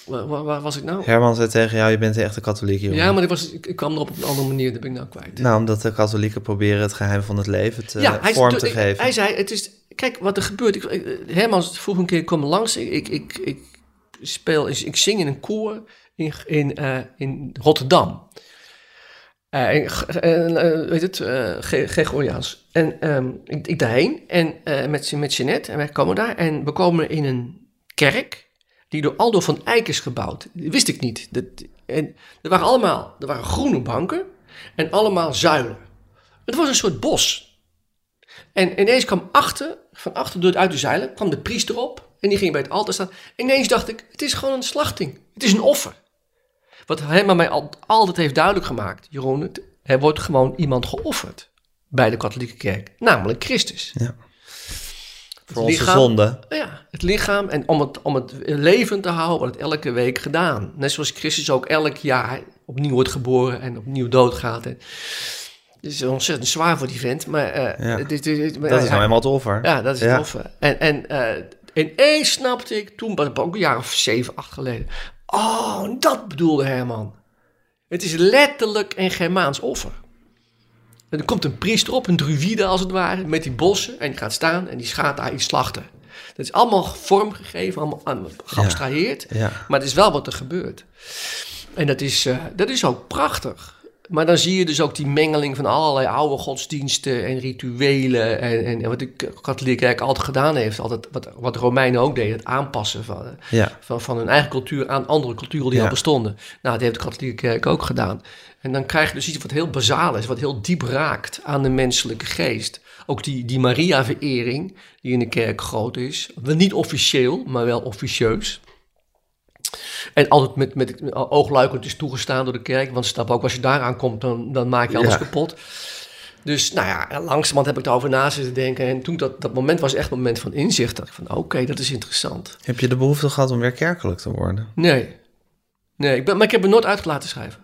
waar, waar, was ik nou? Herman zei tegen jou, je bent echt een katholiek, Jeroen. Ja, maar ik, was, ik, kwam erop op een andere manier, dat ben ik nou kwijt. Nou, omdat de katholieken proberen het geheim van het leven te, ja, vorm te geven. Hij zei, het is kijk wat er gebeurt. Ik, Herman vroeg een keer, kom langs. Ik, ik, ik, speel, ik zing in een koor in, in, in Rotterdam. Uh, uh, weet het, uh, Gregoriaans. En um, ik, ik daarheen en met, met Jeanette en wij komen daar en we komen in een kerk die door Aldo van Eyck is gebouwd. Dat wist ik niet. Dat, en er waren allemaal, er waren groene banken en allemaal zuilen. Het was een soort bos. En ineens kwam achter, van achter door het uit de zeilen, kwam de priester op. En die ging bij het altaar staan. Ineens dacht ik, het is gewoon een slachting. Het is een offer. Wat hij mij altijd heeft duidelijk gemaakt, Jeroen, er wordt gewoon iemand geofferd bij de katholieke kerk. Namelijk Christus. Ja. Voor onze zonde. Ja, het lichaam. En om het, om het levend te houden, wordt het elke week gedaan. Net zoals Christus ook elk jaar opnieuw wordt geboren en opnieuw doodgaat. En, het is ontzettend zwaar voor die vent, maar... Uh, ja. dit, dit, dat is nou helemaal het offer. Ja, dat is het offer. En, en uh, ineens snapte ik, toen het ook een jaar of zeven, acht geleden... Oh, dat bedoelde Herman. Het is letterlijk een Germaans offer. En er komt een priester op, een druïde als het ware, met die bossen. En die gaat staan en die gaat daar iets slachten. Dat is allemaal vormgegeven, allemaal geabstraheerd. Ja, Maar het is wel wat er gebeurt. En dat is, uh, dat is ook prachtig. Maar dan zie je dus ook die mengeling van allerlei oude godsdiensten en rituelen. En, en, wat de katholieke kerk altijd gedaan heeft, altijd, wat, wat de Romeinen ook deden, het aanpassen van, van, van hun eigen cultuur aan andere culturen die al bestonden. Nou, dat heeft de katholieke kerk ook gedaan. En dan krijg je dus iets wat heel bazaal is, wat heel diep raakt aan de menselijke geest. Ook die, die Maria-verering, die in de kerk groot is. Niet officieel, maar wel officieus. En altijd met, met oogluikend is toegestaan door de kerk. Want snap ook, als je daaraan komt, dan, dan maak je alles kapot. Dus nou ja, langzamerhand heb ik erover na zitten denken. En toen dat, dat moment was echt een moment van inzicht. Dat ik van, oké, dat is interessant. Heb je de behoefte gehad om weer kerkelijk te worden? Nee. Nee, ik ben, maar ik heb me nooit uit laten schrijven.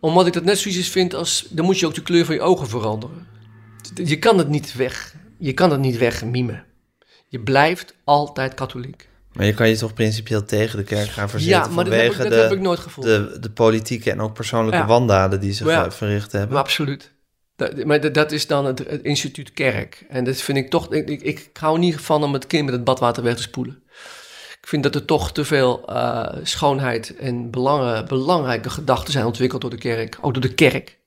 Omdat ik dat net zoiets vind als... Dan moet je ook de kleur van je ogen veranderen. Je kan het niet weg. Je kan het niet wegmimen. Je blijft altijd katholiek. Maar je kan je toch principieel tegen de kerk gaan verzetten ja, maar vanwege dat heb ik, dat de, heb ik nooit gevoeld. De, de politieke en ook persoonlijke ja. wandaden die ze ja, verricht hebben. Maar absoluut. Dat, maar dat is dan het, instituut kerk. En dat vind ik toch... Ik, ik, ik hou niet van om het kind met het badwater weg te spoelen. Ik vind dat er toch te veel eh, schoonheid en belangen, belangrijke gedachten zijn ontwikkeld door de kerk. Ook door de kerk.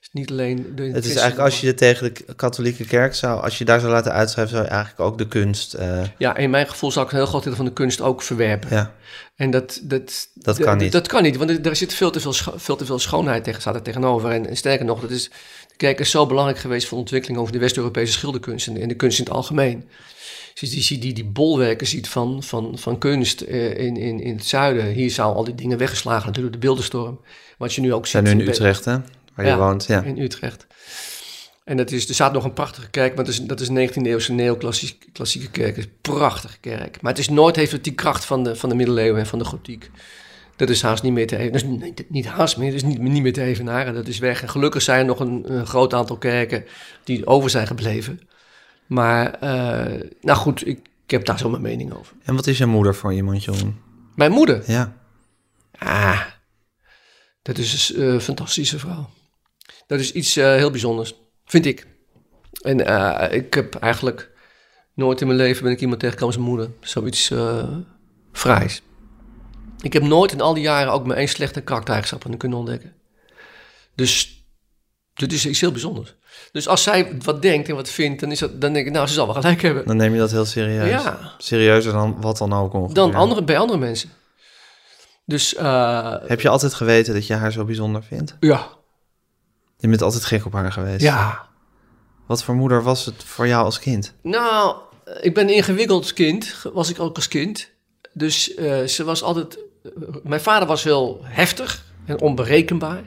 Dus niet alleen de Het is eigenlijk als je het tegen de katholieke kerk zou, als je daar zou laten uitschrijven, zou je eigenlijk ook de kunst. eh, Ja, in mijn gevoel zou ik een heel groot deel van de kunst ook verwerpen. ja, En dat, dat, Dat kan niet. Dat kan niet, want er, zit veel te veel, veel te veel schoonheid tegen, staat er tegenover. En, en sterker nog, dat is, de kerk is zo belangrijk geweest voor de ontwikkeling over de West-Europese schilderkunst en, en de kunst in het algemeen. Dus die, die, die, bolwerken ziet van, van, van kunst eh, in, in, in het zuiden. Hier zou al die dingen weggeslagen natuurlijk door de beeldenstorm. Wat je nu ook ziet. zijn nu in Utrecht, hè? Waar je Ja. woont. Ja. in Utrecht. En dat is, er staat nog een prachtige kerk, maar dat is, dat is een 19e eeuwse neoclassieke klassieke kerk. Het is een prachtige kerk. Maar het is nooit heeft het die kracht van de, van de middeleeuwen en van de gotiek. Dat is haast niet meer te even. Dat is niet, niet haast meer, dat is niet, niet meer te evenaren. Dat is weg. En gelukkig zijn er nog een, een groot aantal kerken die over zijn gebleven. Maar, eh, nou goed, ik, ik heb daar zo mijn mening over. En wat is je moeder voor iemand, Jeroen? Mijn moeder, Ja. Ah, dat is een eh, fantastische vrouw. Dat is iets eh, heel bijzonders, vind ik. En eh, ik heb eigenlijk nooit in mijn leven ben ik iemand tegengekomen als mijn moeder. Zoiets eh fraais. Ik heb nooit in al die jaren ook maar één slechte karaktereigenschap kunnen ontdekken. Dus dit is iets heel bijzonders. Dus als zij wat denkt en wat vindt, dan, is dat, dan denk ik, nou, ze zal wel gelijk hebben. Dan neem je dat heel serieus. Ja. Serieuzer dan wat dan ook ongeveer. Dan andere, bij andere mensen. Dus Heb je altijd geweten dat je haar zo bijzonder vindt? ja, Je bent altijd gek op haar geweest. ja, Wat voor moeder was het voor jou als kind? Nou, ik ben een ingewikkeld kind, was ik ook als kind. Dus eh, ze was altijd. mijn vader was heel heftig en onberekenbaar.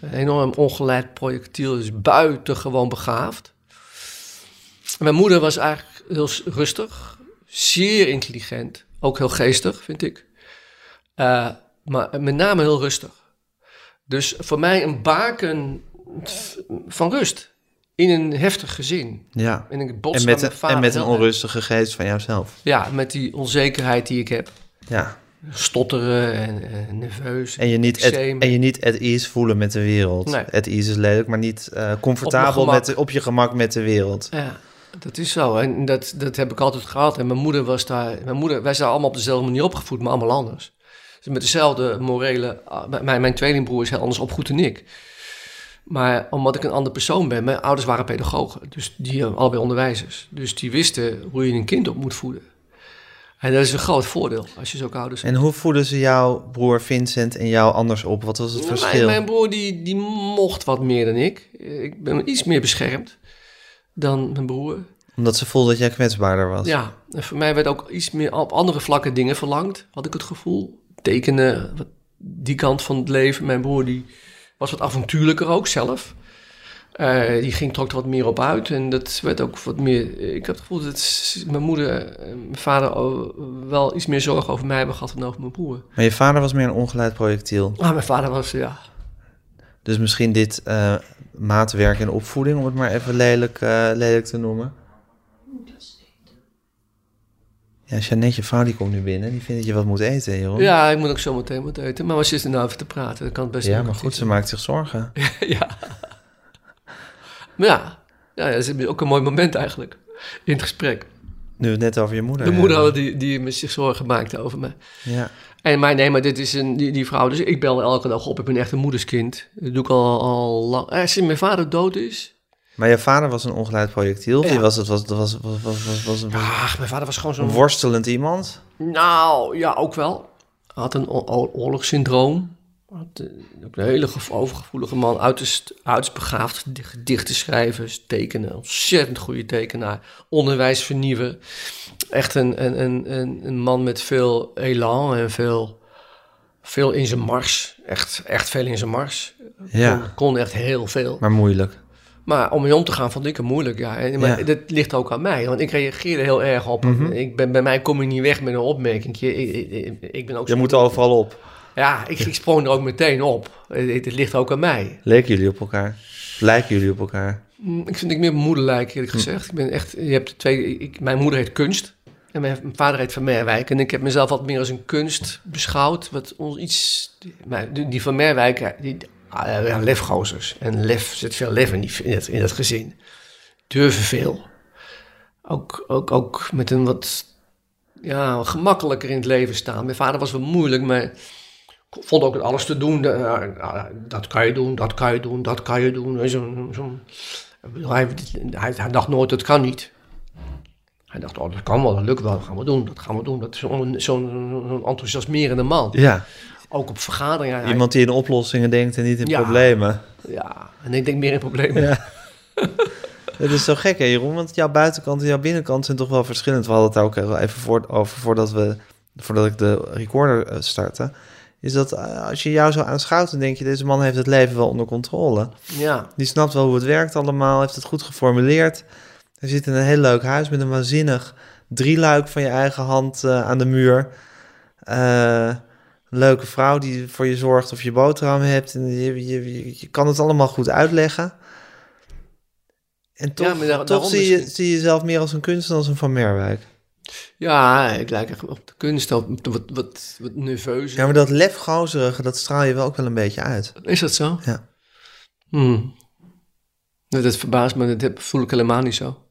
Een enorm ongeleid projectiel, dus buitengewoon begaafd. En mijn moeder was eigenlijk heel rustig, zeer intelligent, ook heel geestig, vind ik. Eh, maar met name heel rustig. Dus voor mij een baken van rust in een heftig gezin. Ja. En ik bots En met een, vader en met een onrustige geest van jouzelf. Ja, met die onzekerheid die ik heb. Ja. Stotteren en, en nerveus. En je, niet at, en je niet at ease voelen met de wereld. Nee. At ease is lelijk, maar niet eh, comfortabel gemak. met op je gemak met de wereld. Ja, dat is zo. En dat, dat heb ik altijd gehad. En mijn moeder was daar... Mijn moeder, wij zijn allemaal op dezelfde manier opgevoed, maar allemaal anders. Dus met dezelfde morele... ah, Mijn, mijn tweelingbroer is heel anders opgevoed dan ik. Maar omdat ik een ander persoon ben... Mijn ouders waren pedagogen. Dus die hebben allebei onderwijzers. Dus die wisten hoe je een kind op moet voeden. En dat is een groot voordeel als je zulke ouders hebt. En hoe voeden ze jouw broer Vincent en jou anders op? Wat was het Mijn, verschil? mijn broer die, die mocht wat meer dan ik. Ik ben iets meer beschermd dan mijn broer. Omdat ze voelde dat jij kwetsbaarder was. Ja, en voor mij werd ook iets meer op andere vlakken dingen verlangd, had ik het gevoel. Tekenen, wat, die kant van het leven. Mijn broer die was wat avontuurlijker ook zelf. Eh, die ging trok er wat meer op uit en dat werd ook wat meer... Ik heb het gevoel dat mijn moeder en mijn vader wel iets meer zorgen over mij hebben gehad dan over mijn broer. Maar je vader was meer een ongeleid projectiel. Ah, mijn vader was, ja... Dus misschien dit eh, maatwerk en opvoeding, om het maar even lelijk, eh, lelijk te noemen. Ja, Jeannette, je vrouw, die komt nu binnen. Die vindt dat je wat moet eten, Jeroen. Ja, ik moet ook zo meteen wat eten. Maar we zitten nou even te praten. Dat kan het best Ja, maar goed, ze maakt zich zorgen. ja. Maar ja, ja, dat is ook een mooi moment eigenlijk in het gesprek. Nu we het net over je moeder De moeder hebben. die, die me zich zorgen maakte over me. Ja. En maar nee, maar dit is een, die, die vrouw. Dus ik bel elke dag op. Ik ben echt een moederskind. Dat doe ik al, al lang. Eh, sinds mijn vader dood is. Maar je vader was een ongeleid projectiel. Ja. die was, het was, was, was, was, was, was, was Ach, mijn vader was gewoon zo'n... worstelend iemand. Nou, ja, ook wel. Hij had een oorlogssyndroom. Had, eh, ook een hele gevo- overgevoelige man. Uiterst, uiterst begaafd. gedi- Gedichten schrijven, tekenen. Ontzettend goede tekenaar. Onderwijs vernieuwen. Echt een, een, een, een, een man met veel elan en veel, veel in zijn mars. Echt, echt veel in zijn mars. Ja, Kon, kon echt heel veel. maar moeilijk. Maar om mee om te gaan vond ik het moeilijk, ja. En, maar Ja. dat ligt ook aan mij, want ik reageerde heel erg op. Mhm. ik ben, bij mij kom je niet weg met een opmerking. Ik, ik, ik, ben ook Je moet overal op. Ja, ik, ik sprong er ook meteen op. Het, het ligt ook aan mij. Leken jullie op elkaar? Lijken jullie op elkaar? Mm, Ik vind ik meer moederlijk, eerlijk gezegd. Ik ben echt, je hebt twee, ik, mijn moeder heet Kunst. En mijn, vader heet Van Merwijk. En ik heb mezelf wat meer als een kunst beschouwd. Wat ons iets... maar Die, Van Merwijk, die, ja, lefgozers. En lef, zit veel lef in, die, in, in dat gezin. Durven veel. Ook, ook, ook met een wat ja, gemakkelijker in het leven staan. Mijn vader was wel moeilijk, maar vond ook het alles te doen. De, uh, dat kan je doen, dat kan je doen, dat kan je doen. Zo, zo, hij, hij, hij, dacht nooit, dat kan niet. Hij dacht, oh, dat kan wel, dat lukt wel, dat gaan we doen, dat gaan we doen. Dat is zo'n zo enthousiasmerende man. Ja. Ook op vergaderingen. Iemand die in oplossingen denkt en niet in Ja. problemen. Ja, en ik denk meer in problemen. Ja. Het is zo gek, hè, Jeroen? Want jouw buitenkant en jouw binnenkant zijn toch wel verschillend. We hadden het daar ook even voor, over voordat, we, voordat ik de recorder eh, startte. Is dat eh, als je jou zo aanschouwt, dan denk je... deze man heeft het leven wel onder controle. Ja, Die snapt wel hoe het werkt allemaal, heeft het goed geformuleerd. Hij zit in een heel leuk huis met een waanzinnig drieluik van je eigen hand eh, aan de muur. Eh, een leuke vrouw die voor je zorgt of je boterham hebt. En je, je, je, je kan het allemaal goed uitleggen. En toch, Ja, maar daar- toch zie, je, zie je jezelf meer als een kunstenaar als een Van Merwijk. ja ik lijk echt op de kunst, op de wat, wat, wat nerveus. Ja, maar dat lefgozerige, dat straal je wel ook wel een beetje uit. Is dat zo? Ja. Hmm. Nee, dat verbaast me, dat voel ik helemaal niet zo.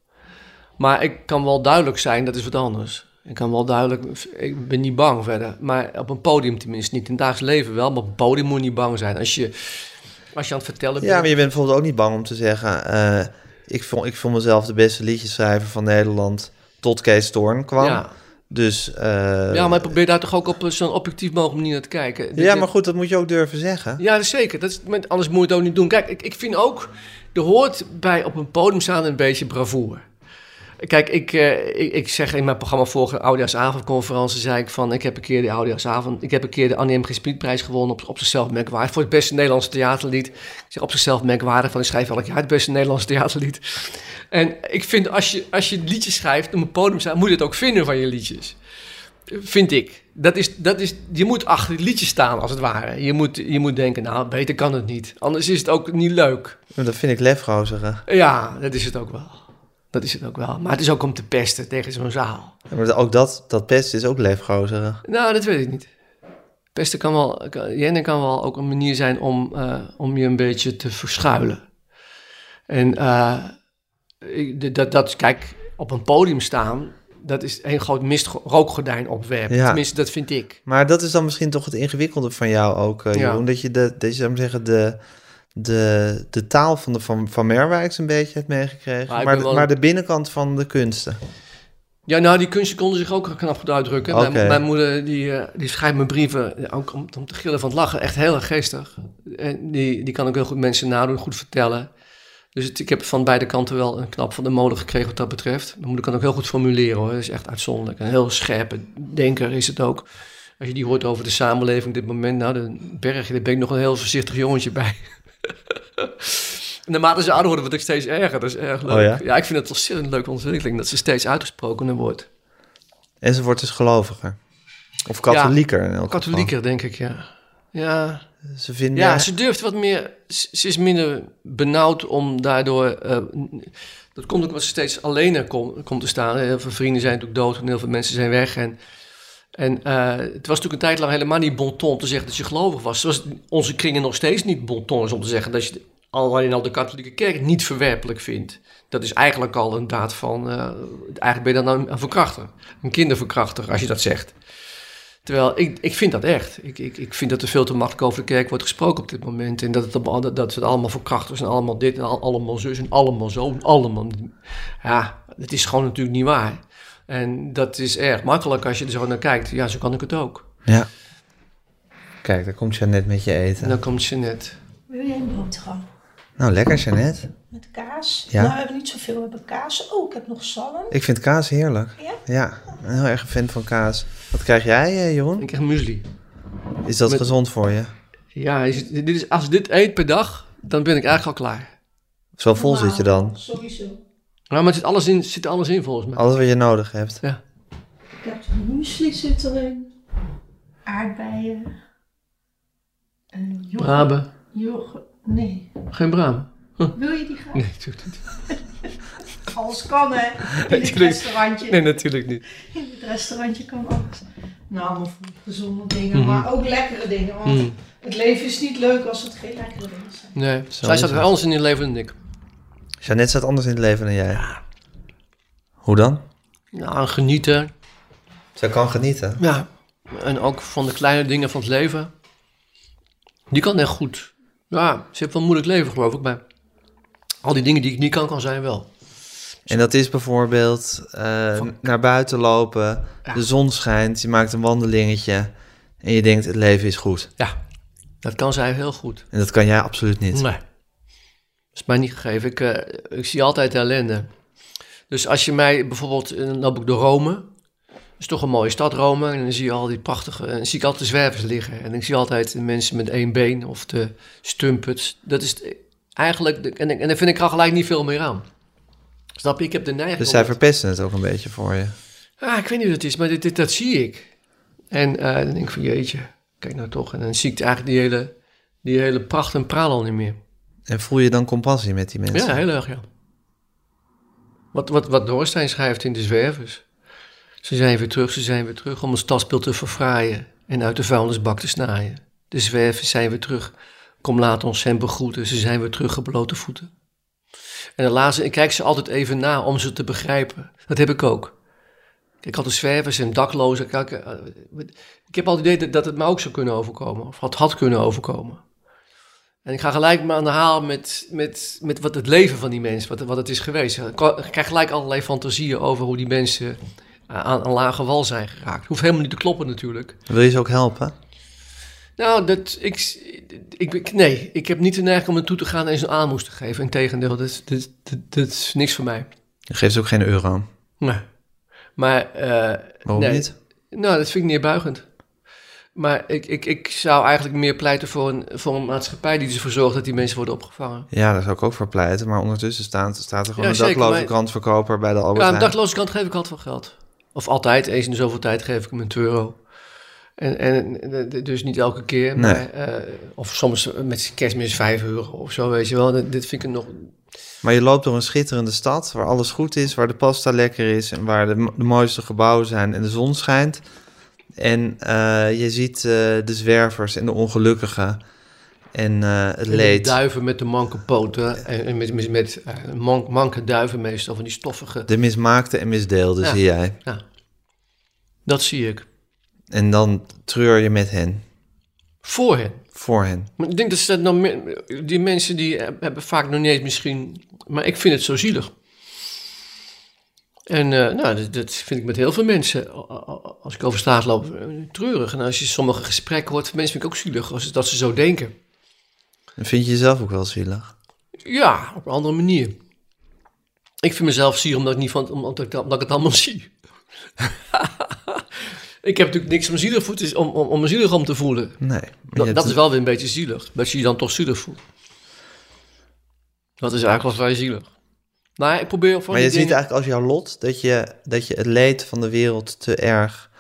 Maar ik kan wel duidelijk zijn, dat is wat anders. Ik kan wel duidelijk, ik ben niet bang verder. Maar op een podium tenminste niet. In het dagelijks leven wel, maar op een podium moet je niet bang zijn. Als je, als je aan het vertellen bent... Ja, maar je bent bijvoorbeeld ook niet bang om te zeggen... eh, ik, vond, ik vond mezelf de beste liedjeschrijver van Nederland... tot Kees Toorn kwam. ja. Dus... eh, ja, maar probeer daar toch ook op zo'n objectief mogelijke manier naar te kijken. ja, maar goed, dat moet je ook durven zeggen. Ja, dat zeker. Dat is, anders moet je het ook niet doen. Kijk, ik, ik vind ook, er hoort bij op een podium staan een beetje bravoure. Kijk, ik, eh, ik, ik zeg in mijn programma vorige Oudejaarsavondconferentie, zei ik van, ik heb een keer de Oudejaarsavond, ik heb een keer de Annie M. Gewonnen op, op zichzelf merkwaardig, voor het beste Nederlandse theaterlied. Ik zeg op zichzelf merkwaardig, van ik schrijf elk jaar het beste Nederlandse theaterlied. En ik vind, als je, als je liedjes schrijft op een podium staat, moet je het ook vinden van je liedjes. Vind ik. Dat is, dat is, je moet achter het liedje staan, als het ware. Je moet, je moet denken, nou, beter kan het niet. Anders is het ook niet leuk. Dat vind ik lefgozerige. Ja, dat is het ook wel. Dat is het ook wel. Maar het is ook om te pesten tegen zo'n zaal. Ja, maar ook dat, dat pesten is ook lefgozerige. Nou, dat weet ik niet. Pesten kan wel, kan, kan wel ook een manier zijn om, eh, om je een beetje te verschuilen. En eh, ik- dat, dat, kijk, op een podium staan, dat is een groot mistrookgordijn opwerpen. Ja. Tenminste, dat vind ik. Maar dat is dan misschien toch het ingewikkelde van jou ook, eh, Ja. Dat je, de, dat je zou zeggen, de, de, de taal van, de, van, van Merwijks een beetje hebt meegekregen. Maar Maar, de, wel- maar de binnenkant van de kunsten. Ja, nou, die kunstje konden zich ook knap goed uitdrukken. Mijn, mijn moeder, die, eh, die schrijft me brieven, ook om, om te gillen van het lachen. Echt heel erg geestig. En die, die kan ook heel goed mensen nadoen, goed vertellen. Dus het- ik heb van beide kanten wel een knap van de molen gekregen wat dat betreft. Mijn moeder kan ook heel goed formuleren hoor. Dat is echt uitzonderlijk. Een heel scherpe denker is het ook. Als je die hoort over de samenleving op dit moment, nou, de berg, daar ben ik nog een heel voorzichtig jongetje bij. En naarmate ze ouder worden, wordt het steeds erger. Dat is erg leuk. Oh ja? ja? ik vind het ontzettend leuke ontwikkeling dat ze steeds uitgesprokener wordt. En ze wordt dus geloviger. Of katholieker in elk geval. Katholieker, denk ik, ja. Ja, Ze vinden... ja ze durft wat meer... Ze is minder benauwd om daardoor... eh, dat komt ook omdat ze steeds alleen kom, komt te staan. Heel veel vrienden zijn natuurlijk dood en heel veel mensen zijn weg. En, en eh, het was natuurlijk een tijd lang helemaal niet bon ton om te zeggen dat je gelovig was. Zoals onze kringen nog steeds niet bon ton is om te zeggen dat je alleen al de katholieke kerk niet verwerpelijk vindt. Dat is eigenlijk al een daad van... eh, eigenlijk ben je dan een, een verkrachter. Een kinderverkrachter, als je dat zegt. Terwijl ik, ik vind dat echt. Ik, ik, ik vind dat er veel te makkelijk over de kerk wordt gesproken op dit moment. En dat het, dat, dat het allemaal verkrachters en allemaal dit en al- allemaal zus en allemaal zo en allemaal. Ja, het is gewoon natuurlijk niet waar. En dat is erg makkelijk als je er zo naar kijkt. Ja, zo kan ik het ook. Ja. Kijk, daar komt Jeannette met je eten. En dan komt Jeanette. Wil jij een boterham? Nou, lekker Jeannette. Met kaas? Ja. Nou, we hebben niet zoveel. We hebben kaas. Oh, ik heb nog zalm. Ik vind kaas heerlijk. Ja? Ja, een heel erg een fan van kaas. Wat krijg jij, eh, Jeroen? Ik krijg muesli. Is dat Met- gezond voor je? Ja, is- dit is, als ik dit eet per dag, dan ben ik eigenlijk al klaar. Zo vol zit je dan. Sowieso. Nou, maar het zit alles in, zit er alles in volgens mij. Alles wat je nodig hebt. Ja. Ik heb muesli zit erin. Aardbeien. En yoghurt. Braben. yoghurt. Nee. Geen braam. Wil je die graag? Nee, natuurlijk niet. Alles kan, hè? In het restaurantje. Nee, natuurlijk niet. In het restaurantje kan alles. Nou, maar voor gezonde dingen, Mhm. maar ook lekkere dingen. Want Mm. het leven is niet leuk als het geen lekkere dingen zijn. Nee, Zo zij staat er het. anders in je leven dan ik. Jeannette staat anders in het leven dan jij. Hoe dan? Nou, genieten. Zij kan genieten. Ja, en ook van de kleine dingen van het leven. Die kan echt goed. Ja, ze heeft wel een moeilijk leven, geloof ik. Maar al die dingen die ik niet kan, kan zijn wel. En dat is bijvoorbeeld eh, Van- naar buiten lopen, Ja. de zon schijnt, je maakt een wandelingetje en je denkt het leven is goed. Ja, dat kan zij heel goed. En dat kan jij absoluut niet. Nee. Dat is mij niet gegeven. Ik, eh, ik zie altijd ellende. Dus als je mij bijvoorbeeld, eh, dan loop ik door Rome. Dat is toch een mooie stad, Rome. En dan zie je al die prachtige, en dan zie ik altijd de zwervers liggen. En ik zie altijd de mensen met één been of de stumpets. Dat is eigenlijk, de- en, en daar vind ik er gelijk niet veel meer aan. Snap je? Ik heb de neiging... Dus zij dat- verpesten het ook een beetje voor je. Ah, ik weet niet wat het is, maar dit, dit, dat zie ik. En eh, dan denk ik van, jeetje, kijk nou toch. En dan zie ik eigenlijk die hele, die hele pracht en praal al niet meer. En voel je dan compassie met die mensen? Ja, heel erg, ja. Wat, wat, wat Doorstein schrijft in de zwervers. Ze zijn weer terug, ze zijn weer terug om het stadsbeeld te verfraaien en uit de vuilnisbak te snaaien. De zwervers zijn weer terug. Kom laat ons hen begroeten, ze zijn weer terug op blote voeten. En laatste, ik kijk ze altijd even na om ze te begrijpen. Dat heb ik ook. Ik had de zwervers en daklozen. Kijk, eh, ik heb altijd het idee dat- dat het me ook zou kunnen overkomen. Of had, had kunnen overkomen. En ik ga gelijk maar aan de haal met, met, met wat het leven van die mensen, wat, wat het is geweest. Ik krijg gelijk allerlei fantasieën over hoe die mensen aan een lage wal zijn geraakt. Hoeft helemaal niet te kloppen natuurlijk. Wil je ze ook helpen? Nou, dat, ik, ik, nee, ik heb niet de neiging om er toe te gaan en ze een aanmoes te geven. Integendeel, dat, is- dat, dat, dat is niks voor mij. Je geeft ze ook geen euro. Nee. Maar, eh, Waarom nee. niet? Nou, dat vind ik neerbuigend. Maar ik, ik, ik zou eigenlijk meer pleiten voor een, voor een maatschappij die ervoor zorgt dat die mensen worden opgevangen. Ja, daar zou ik ook voor pleiten. Maar ondertussen staat, staat er gewoon Ja, een zeker, dakloze maar- krantverkoper bij de Albert Ja, een Heijn. dakloze kant geef ik altijd wel geld. Of altijd, eens in de zoveel tijd geef ik hem een euro. En, en dus niet elke keer, Nee. maar, eh, of soms met kerstmis 5 euro of zo, weet je wel. Dit vind ik nog... Maar je loopt door een schitterende stad waar alles goed is, waar de pasta lekker is en waar de mooiste gebouwen zijn en de zon schijnt. En eh, je ziet eh, de zwervers en de ongelukkigen en eh, het en de leed. duiven met de manke poten en, met, met, met man- manke duiven meestal, van die stoffige... De mismaakte en misdeelde Ja. zie jij. Ja, dat zie ik. En dan treur je met hen, Voor hen. voor hen. Maar ik denk dat ze dat meer- die mensen die hebben vaak nog niet eens misschien, maar ik vind het zo zielig. En eh, nou, dat, dat vind ik met heel veel mensen, als ik over straat loop, eh, treurig. En als je sommige gesprekken hoort van mensen, vind ik ook zielig, als, dat ze zo denken. En vind je jezelf ook wel zielig? Ja, op een andere manier. Ik vind mezelf zielig omdat ik, niet van, omdat ik, omdat ik het allemaal zie. ik heb natuurlijk niks om zielig voor te, om, om, om me zielig om te voelen. Nee. dat is wel weer een beetje zielig. Dat je je dan toch zielig voelt. Dat is eigenlijk wel vrij zielig. Nou, ik probeer van Maar je die ziet dingen- eigenlijk als jouw lot dat je, dat je het leed van de wereld te erg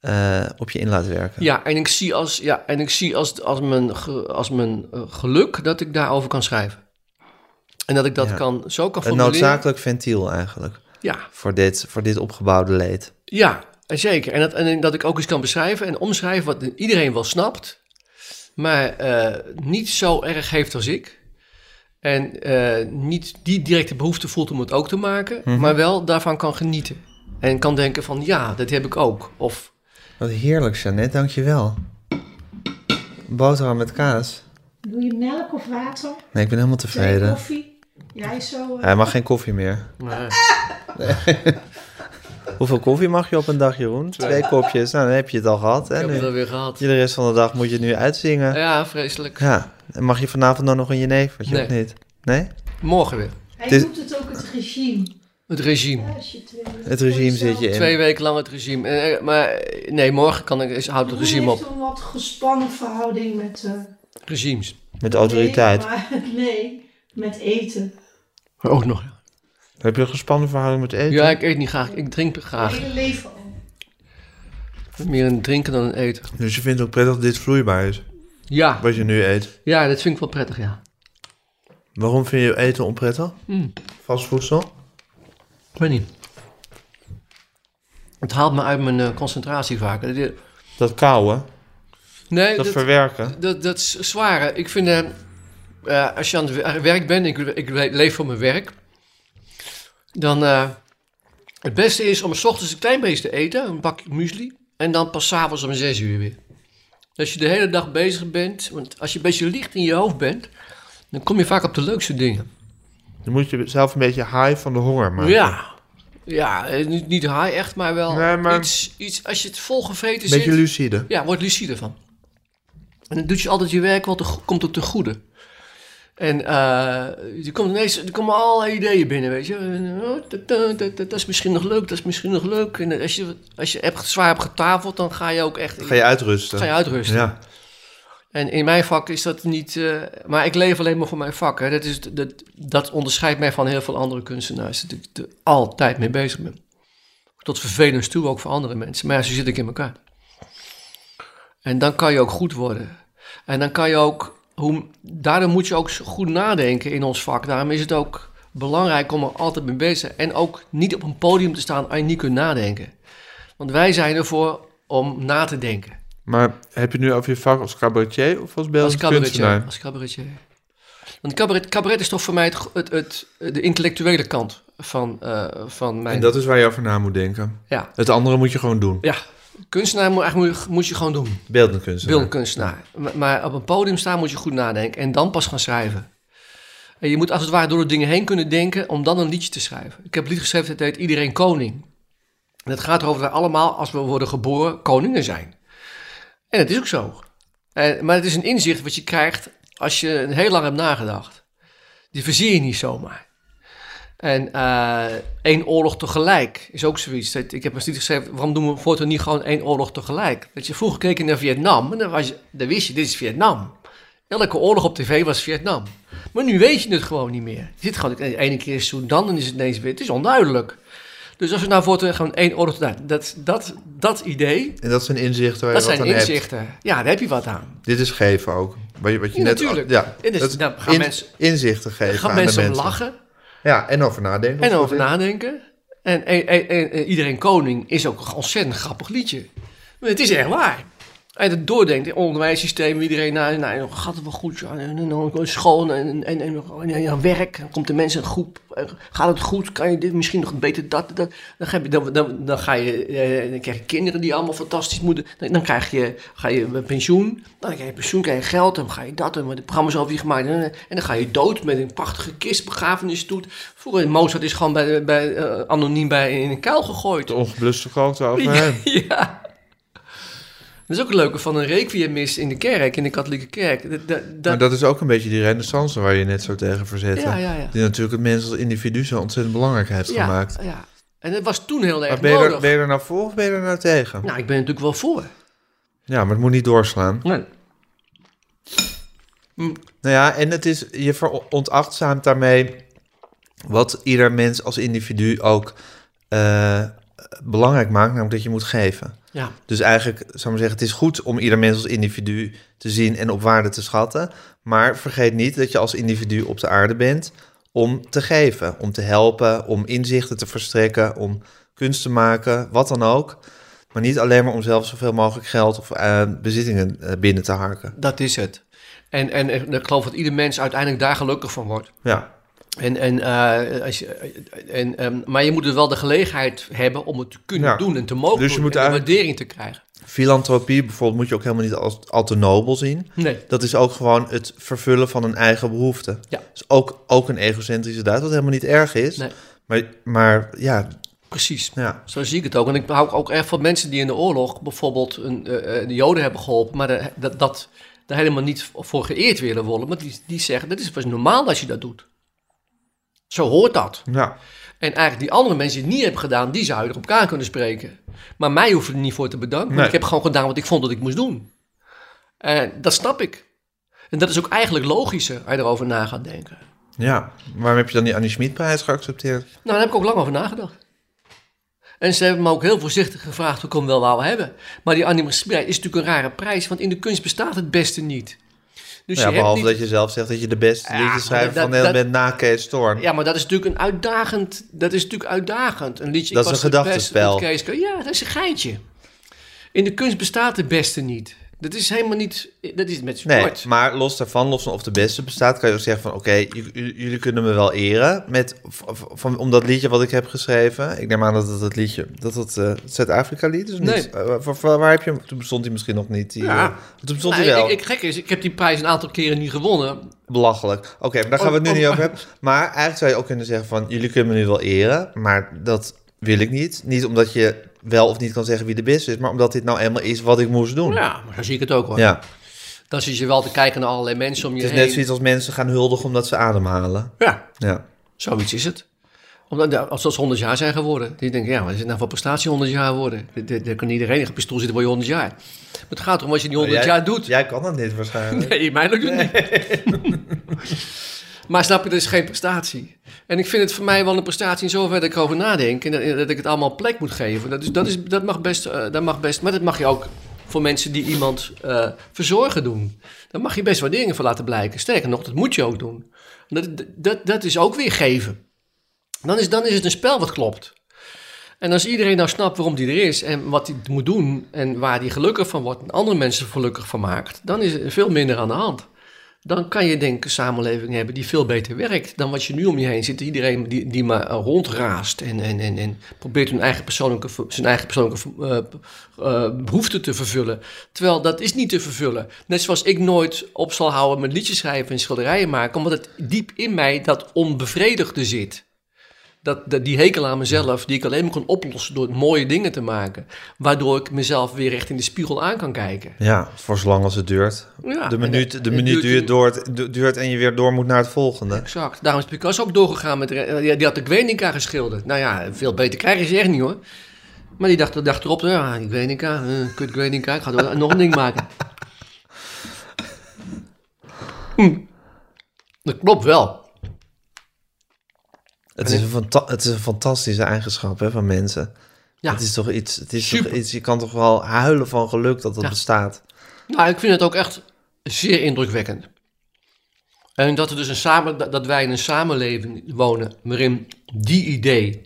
eh, op je in laat werken. Ja, en ik zie als, ja, en ik zie als, als mijn, als mijn eh, geluk dat ik daarover kan schrijven. En dat ik dat Ja. kan, zo kan Een formuleren. noodzakelijk ventiel eigenlijk Ja, voor dit, voor dit opgebouwde leed. ja, en zeker. En dat, en dat ik ook eens kan beschrijven en omschrijven wat iedereen wel snapt. Maar eh, niet zo erg heeft als ik. En eh, niet die directe behoefte voelt om het ook te maken. Mhm. Maar wel daarvan kan genieten. En kan denken van ja, dat heb ik ook. Of Wat heerlijk, Jeannette, dankjewel. Boterham met kaas. Doe je melk of water? Nee, ik ben helemaal tevreden. koffie? Jij zo... eh, Hij mag geen koffie meer. nee. Hoeveel koffie mag je op een dag, Jeroen? Twee kopjes. Nou, dan heb je het al gehad. ik Hè? heb het Nu, alweer gehad. de rest van de dag moet je het nu uitzingen. Ja, vreselijk. Ja. En mag je vanavond dan nog een jenevertje Nee. of niet? Nee? Morgen weer. Hij het is- doet het ook het regime. Het regime. Ja, als je twee- Het regime zit je in. Twee weken lang het regime. Eh, eh, maar eh, nee, morgen kan ik, is, houdt het regime op. heeft een wat gespannen verhouding met... Regimes. Met autoriteit. Nee, maar, nee, met eten. Ook nog. ja. Heb je een gespannen verhouding met eten? Ja, ik eet niet graag. Ik drink Het graag. hele leven al. Meer een drinken dan een eten. Dus je vindt het ook prettig dat dit vloeibaar is, Ja, wat je nu eet. ja dat vind ik wel prettig, ja. Waarom vind je eten onprettig? Hmm. Vast voedsel? Ik weet niet. Het haalt me uit mijn eh, concentratie vaak. Dat- Dat kauwen, Nee, dat, dat, verwerken. dat, dat is zwaar. Ik vind, eh, eh, als je aan het wer- werk bent, ik, ik leef voor mijn werk, dan, eh, Het beste is om s ochtends een klein beetje te eten, een bakje muesli. En dan pas 's avonds om 6 uur weer. Als je de hele dag bezig bent, want als je een beetje licht in je hoofd bent, dan kom je vaak op de leukste dingen. Dan moet je zelf een beetje high van de honger maken. Ja, ja eh, niet, niet high echt, maar wel Nee, maar- Iets, iets, als je het volgevreten Een zit, beetje lucide. ja, word lucide van. En dan doet je altijd je werk te, go- komt het ten goede. En eh er, komt ineens, er komen allerlei ideeën binnen, weet je. En, oh, dat, dat, dat, dat is misschien nog leuk, dat is misschien nog leuk. En als je, als je hebt, zwaar hebt getafeld, dan ga je ook echt Ga je uitrusten. ga je uitrusten. Ja. En in mijn vak is dat niet... eh, maar ik leef alleen maar voor mijn vak. Hè. Dat, is, dat, dat onderscheidt mij van heel veel andere kunstenaars. Dat ik er altijd mee bezig ben. Tot vervelens toe, ook voor andere mensen. Maar ja, zo zit ik in elkaar. En dan kan je ook goed worden. En dan kan je ook... Hoe, daardoor moet je ook goed nadenken in ons vak. Daarom is het ook belangrijk om er altijd mee bezig te zijn. En ook niet op een podium te staan als je niet kunt nadenken. Want wij zijn ervoor om na te denken. Maar heb je nu over je vak als cabaretier of als Als beeldend cabaretier. kunstenaar? Als cabaretier. Want cabaret, cabaret is toch voor mij het, het, het, de intellectuele kant van, eh, van mijn... En dat is waar je over na moet denken. Ja, Het andere moet je gewoon doen. ja. Kunstenaar moet, eigenlijk moet, je, gewoon doen. Beeldend kunstenaar. Beeldend kunstenaar. Maar, maar op een podium staan moet je goed nadenken. En dan pas gaan schrijven. En je moet als het ware door de dingen heen kunnen denken om dan een liedje te schrijven. Ik heb een lied geschreven dat heet Iedereen Koning. En het gaat erover dat wij allemaal, als we worden geboren, koningen zijn. En dat is ook zo. En, maar het is een inzicht wat je krijgt als je heel lang hebt nagedacht. Die verzie je niet zomaar. En eh, één oorlog tegelijk is ook zoiets. Ik heb een studie geschreven, waarom doen we voortaan niet gewoon één oorlog tegelijk? Dat je vroeger keek je naar Vietnam en dan, was je, dan wist je, dit is Vietnam. Elke oorlog op tv was Vietnam. Maar nu weet je het gewoon niet meer. Je zit gewoon, de ene keer is Sudan, dan is het ineens weer, het is onduidelijk. Dus als we nou voortaan gewoon één oorlog, nou, dat, dat, dat idee, En dat zijn inzichten waar je dat wat zijn hebt. inzichten. Ja, daar heb je wat aan. Dit is geven ook. Wat je, wat je Ja, net, natuurlijk. Ja, dus- gaan in- mensen- inzichten geven Gaan aan de mensen om mensen. lachen Ja, en over nadenken. en over nadenken. En, en, en- en- en Iedereen Koning is ook een ontzettend grappig liedje. Maar het is echt waar. En het doordenkt in onderwijssysteem, iedereen, nou, nou gaat het wel goed, ja, en, en, en school en, en, en, en, en, en werk, dan komt de mensen een groep, eh, gaat het goed, kan je dit misschien nog beter dat, dat dan, ga je, dan, dan, dan ga je, eh, dan krijg je kinderen die allemaal fantastisch moeten, dan, dan krijg je, ga je pensioen, dan krijg je pensioen, krijg je geld, dan ga je dat, en de programma's over je gemaakt, en, en dan ga je dood met een prachtige kist, begrafenisstoet. Vroeger, Mozart is gewoon bij, bij, eh, anoniem bij, in een kuil gegooid. De ongebluste kant overheen. Ja. Dat is ook een leuke van een requiemmis in de kerk, in de katholieke kerk. Dat, dat, Maar dat is ook een beetje die renaissance waar je net zo tegen verzette. ja, ja, ja. Die natuurlijk het mens als individu zo ontzettend belangrijk heeft ja, gemaakt. ja. En dat was toen heel erg Maar ben je, nodig. er, ben je er nou voor of ben je er nou tegen? Nou, ik ben natuurlijk wel voor. Ja, maar het moet niet doorslaan. Nee. Nou ja, en het is, je veronachtzaamt daarmee wat ieder mens als individu ook eh, belangrijk maakt, namelijk dat je moet geven. Ja, Dus eigenlijk, zou ik maar zeggen, het is goed om ieder mens als individu te zien en op waarde te schatten. Maar vergeet niet dat je als individu op de aarde bent om te geven, om te helpen, om inzichten te verstrekken, om kunst te maken, wat dan ook. Maar niet alleen maar om zelf zoveel mogelijk geld of eh, bezittingen eh, binnen te harken. dat is het. En, en, en ik geloof dat ieder mens uiteindelijk daar gelukkig van wordt. Ja, En, en, eh, als je, en, ehm, maar je moet er wel de gelegenheid hebben om het te kunnen Ja. doen en te mogen Dus je doen moet en waardering te krijgen. filantropie bijvoorbeeld moet je ook helemaal niet als al te nobel zien. Nee. Dat is ook gewoon het vervullen van een eigen behoefte. Ja. Dus ook, ook een egocentrische daad, wat helemaal niet erg is. Nee. Maar, maar ja, Precies. ja, Zo zie ik het ook. En ik hou ook erg van mensen die in de oorlog bijvoorbeeld een, eh, eh, de Joden hebben geholpen, maar de- dat, dat daar helemaal niet voor geëerd willen worden. Maar die, die zeggen, dat is pas normaal als je dat doet. Zo hoort dat. ja. En eigenlijk die andere mensen die het niet hebben gedaan, die zouden er op elkaar kunnen spreken. Maar mij hoeven er niet voor te bedanken, want Nee. ik heb gewoon gedaan wat ik vond dat ik moest doen. En dat snap ik. En dat is ook eigenlijk logischer als je erover na gaat denken. ja. Waarom heb je dan die Annie Schmid-prijs geaccepteerd? Nou, daar heb ik ook lang over nagedacht. En ze hebben me ook heel voorzichtig gevraagd ik hem wel wou hebben. Maar die animatie is natuurlijk een rare prijs, want in de kunst bestaat het beste niet. Dus ja, je hebt behalve niet... dat je zelf zegt dat je de beste Ja, liedjes schrijver dat- van Nederland bent na Kees Storm. Ja, maar dat is natuurlijk een uitdagend... Dat is natuurlijk uitdagend. Een liedje... Dat is was een gedachtenspel. Ja, dat is een geintje. In de kunst bestaat het beste niet. Dat is helemaal niet... Dat is met Nee, sport. maar los daarvan, los van of de beste bestaat, kan je ook zeggen van oké, jullie kunnen me wel eren met, van, om dat liedje wat ik heb geschreven. Ik neem aan dat het het liedje, dat het eh, het Zuid-Afrika lied is Nee. niet? Eh, waar, heb je hem? Toen bestond hij misschien nog niet. Die, Ja. eh, toen bestond Nou, hij wel. ik, ik, gek is, ik heb die prijs een aantal keren niet gewonnen. Belachelijk. Oké, maar daar gaan we het nu Oh, niet oh. over hebben. Maar eigenlijk zou je ook kunnen zeggen van... jullie kunnen me nu wel eren, maar dat wil ik niet. Niet omdat je wel of niet kan zeggen wie de beste is... maar omdat dit nou eenmaal is wat ik moest doen. Ja, maar zo zie ik het ook hoor. Ja. Dan zit je wel te kijken naar allerlei mensen om je Het is heen. net zoiets als mensen gaan huldigen omdat ze ademhalen. Ja, Ja. zoiets is het. Omdat, ja, als ze 100 jaar zijn geworden. Die denken, ja, wat is het nou voor prestatie 100 jaar worden? Daar kan iedereen op je stoel zitten voor je 100 jaar. Maar het gaat erom wat je die 100 Jij- jaar doet. Jij kan dat niet waarschijnlijk. Nee, mij lukt het niet. maar snap je, dat is geen prestatie. En ik vind het voor mij wel een prestatie in zover dat ik erover nadenk... en dat, ik het allemaal plek moet geven. Dat, is, dat, is, dat, mag best, eh, dat mag best... Maar dat mag je ook voor mensen die iemand eh, verzorgen doen. Daar mag je best wat dingen voor laten blijken. Sterker nog, dat moet je ook doen. Dat, dat, dat is ook weer geven. Dan is, dan is het een spel wat klopt. En als iedereen nou snapt waarom die er is en wat hij moet doen en waar hij gelukkig van wordt en andere mensen gelukkig van maakt, dan is er veel minder aan de hand. Dan kan je denk ik een samenleving hebben die veel beter werkt dan wat je nu om je heen ziet. Iedereen die, die maar eh, rondraast en, en, en, en probeert hun eigen persoonlijke, zijn eigen persoonlijke eh, behoeften te vervullen. Terwijl dat is niet te vervullen. Net zoals ik nooit op zal houden met liedjes schrijven en schilderijen maken, omdat het diep in mij dat onbevredigde zit. Dat, dat, die hekel aan mezelf, die ik alleen maar kan oplossen door mooie dingen te maken. Waardoor ik mezelf weer recht in de spiegel aan kan kijken. Ja, voor zolang als het duurt. Ja, de minuut, de minuut duurt- duurt, duurt, duurt en je weer door moet naar het volgende. Exact. Daarom is Picasso ook doorgegaan met... re- Die die had de Guernica geschilderd. Nou ja, veel beter krijgen ze echt niet hoor. Maar die dacht, dacht erop, ja, Guernica, eh, kut Guernica, ik ga er nog een ding maken. Hm. Dat klopt wel. Het is, een het is een fantastische eigenschap hè, van mensen. Ja. Het is toch iets, het is toch iets, je kan toch wel huilen van geluk dat het Ja. bestaat. Nou, ik vind het ook echt zeer indrukwekkend. En dat, er dus een samen, dat- dat wij in een samenleving wonen waarin die idee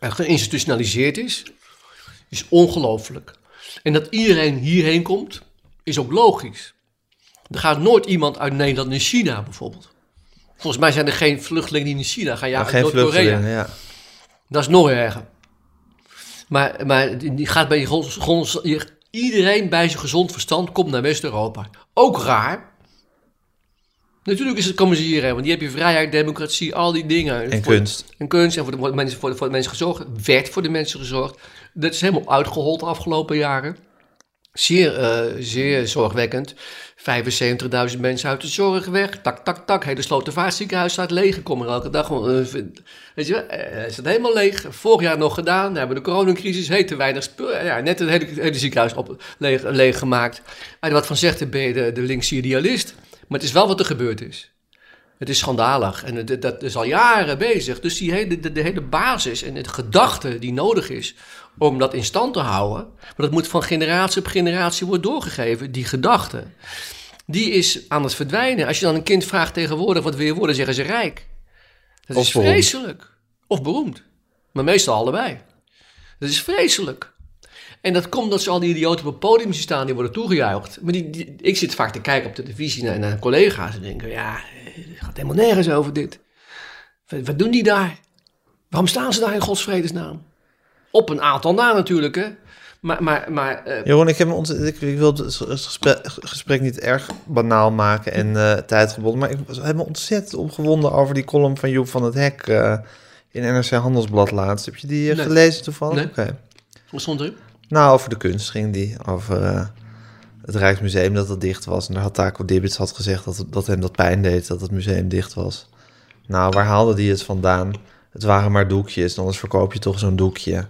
geïnstitutionaliseerd is, is ongelooflijk. En dat iedereen hierheen komt, is ook logisch. Er gaat nooit iemand uit Nederland naar China bijvoorbeeld. Volgens mij zijn er geen vluchtelingen die naar China gaan. Ja, Maar uit geen Noord-Korea. ja. Dat is nog erger. Maar, maar die gaat bij je, grond- grond- je- iedereen bij zijn gezond verstand komt naar West-Europa. Ook raar. Natuurlijk is het, komen ze hierheen, want die heb je vrijheid, democratie, al die dingen. En Voor- kunst. En kunst en voor de, mensen, voor, de, voor de mensen gezorgd. Werd voor de mensen gezorgd. Dat is helemaal uitgehold de afgelopen jaren. Zeer, eh, zeer zorgwekkend. 75.000 mensen uit de zorg weg. Tak, tak, tak. Hele Slotervaartziekenhuis staat leeg. Kom er elke dag. eh, weet je wel, eh, het staat helemaal leeg. Vorig jaar nog gedaan. We hebben de coronacrisis. Heet te weinig spul. Ja, net het hele, ziekenhuis op, leeg, gemaakt. Je wat van zegt, de, de linkse idealist. Maar het is wel wat er gebeurd is. Het is schandalig en dat is al jaren bezig. Dus die hele, de, de hele basis en het gedachte die nodig is om dat in stand te houden, maar dat moet van generatie op generatie worden doorgegeven, die gedachte, die is aan het verdwijnen. Als je dan een kind vraagt tegenwoordig wat wil je worden, zeggen ze rijk. Dat Of is beroemd. vreselijk. Of beroemd. Maar meestal allebei. Dat is vreselijk. En dat komt dat ze al die idioten op het podium zien staan, die worden toegejuicht. Maar die, die- ik zit vaak te kijken op de televisie naar, naar collega's en denken, ja, het gaat helemaal nergens over dit. Wat, wat doen die daar? Waarom staan ze daar in godsvredesnaam? Op een aantal na natuurlijk, hè. Maar, maar, maar eh, Jeroen, ik, heb me ont- ik, ik wil het gesprek, gesprek niet erg banaal maken en eh, tijdgebonden, maar ik was helemaal ontzettend opgewonden over die column van Joep van het Hek eh, in NRC Handelsblad laatst. Heb je die Nee. gelezen toevallig? Nee. Oké. wat stond erin? Nou, over de kunst ging die. Over het Rijksmuseum dat het dicht was. En daar had Taco Dibbits had gezegd dat, dat hem dat pijn deed dat het museum dicht was. Nou, waar haalde die het vandaan? Het waren maar doekjes, anders verkoop je toch zo'n doekje.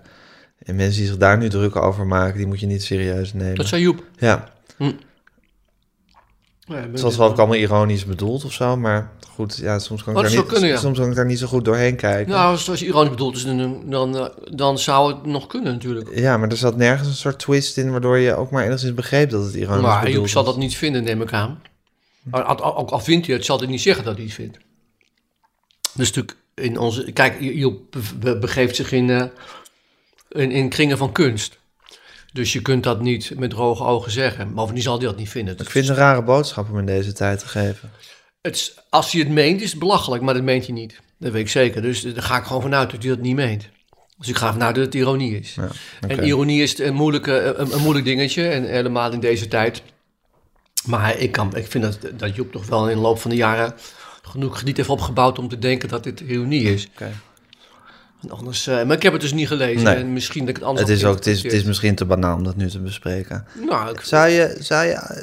En mensen die zich daar nu druk over maken, die moet je niet serieus nemen. Dat zei Joep. Ja, ben het was wel ook allemaal ironisch bedoeld of zo, maar goed, ja, soms kan ik, daar niet, zou kunnen, ja. soms kan ik daar niet zo goed doorheen kijken. Nou, als als je ironisch bedoeld is, dan, dan, dan zou het nog kunnen natuurlijk. Ja, maar er zat nergens een soort twist in waardoor je ook maar enigszins begreep dat het ironisch Maar bedoeld Joep zal was. dat niet vinden, neem ik aan. Al, al, al- al vindt hij het, zal hij niet zeggen dat hij het vindt. Dus natuurlijk in onze... Kijk, Joep be- be- begeeft zich in, eh, in, in kringen van kunst. Dus je kunt dat niet met droge ogen zeggen. Bovendien zal hij dat niet vinden. Ik vind het een rare boodschap om in deze tijd te geven. Het als hij het meent, is het belachelijk, maar dat meent hij niet. Dat weet ik zeker. Dus daar ga ik gewoon vanuit dat hij dat niet meent. Dus ik ga vanuit dat het ironie is. Ja. En ironie is een, moeilijke, een, een moeilijk dingetje, en helemaal in deze tijd. Maar ik, kan, ik vind dat, dat Joep toch wel in de loop van de jaren genoeg krediet heeft opgebouwd om te denken dat dit ironie is. En Anders, eh, maar ik heb het dus niet gelezen Nee. en misschien dat ik het anders Het is, ook, het, is, het is geïnterpreteerd. misschien te banaal om dat nu te bespreken. Nou, ik, Zou je, zou je eh,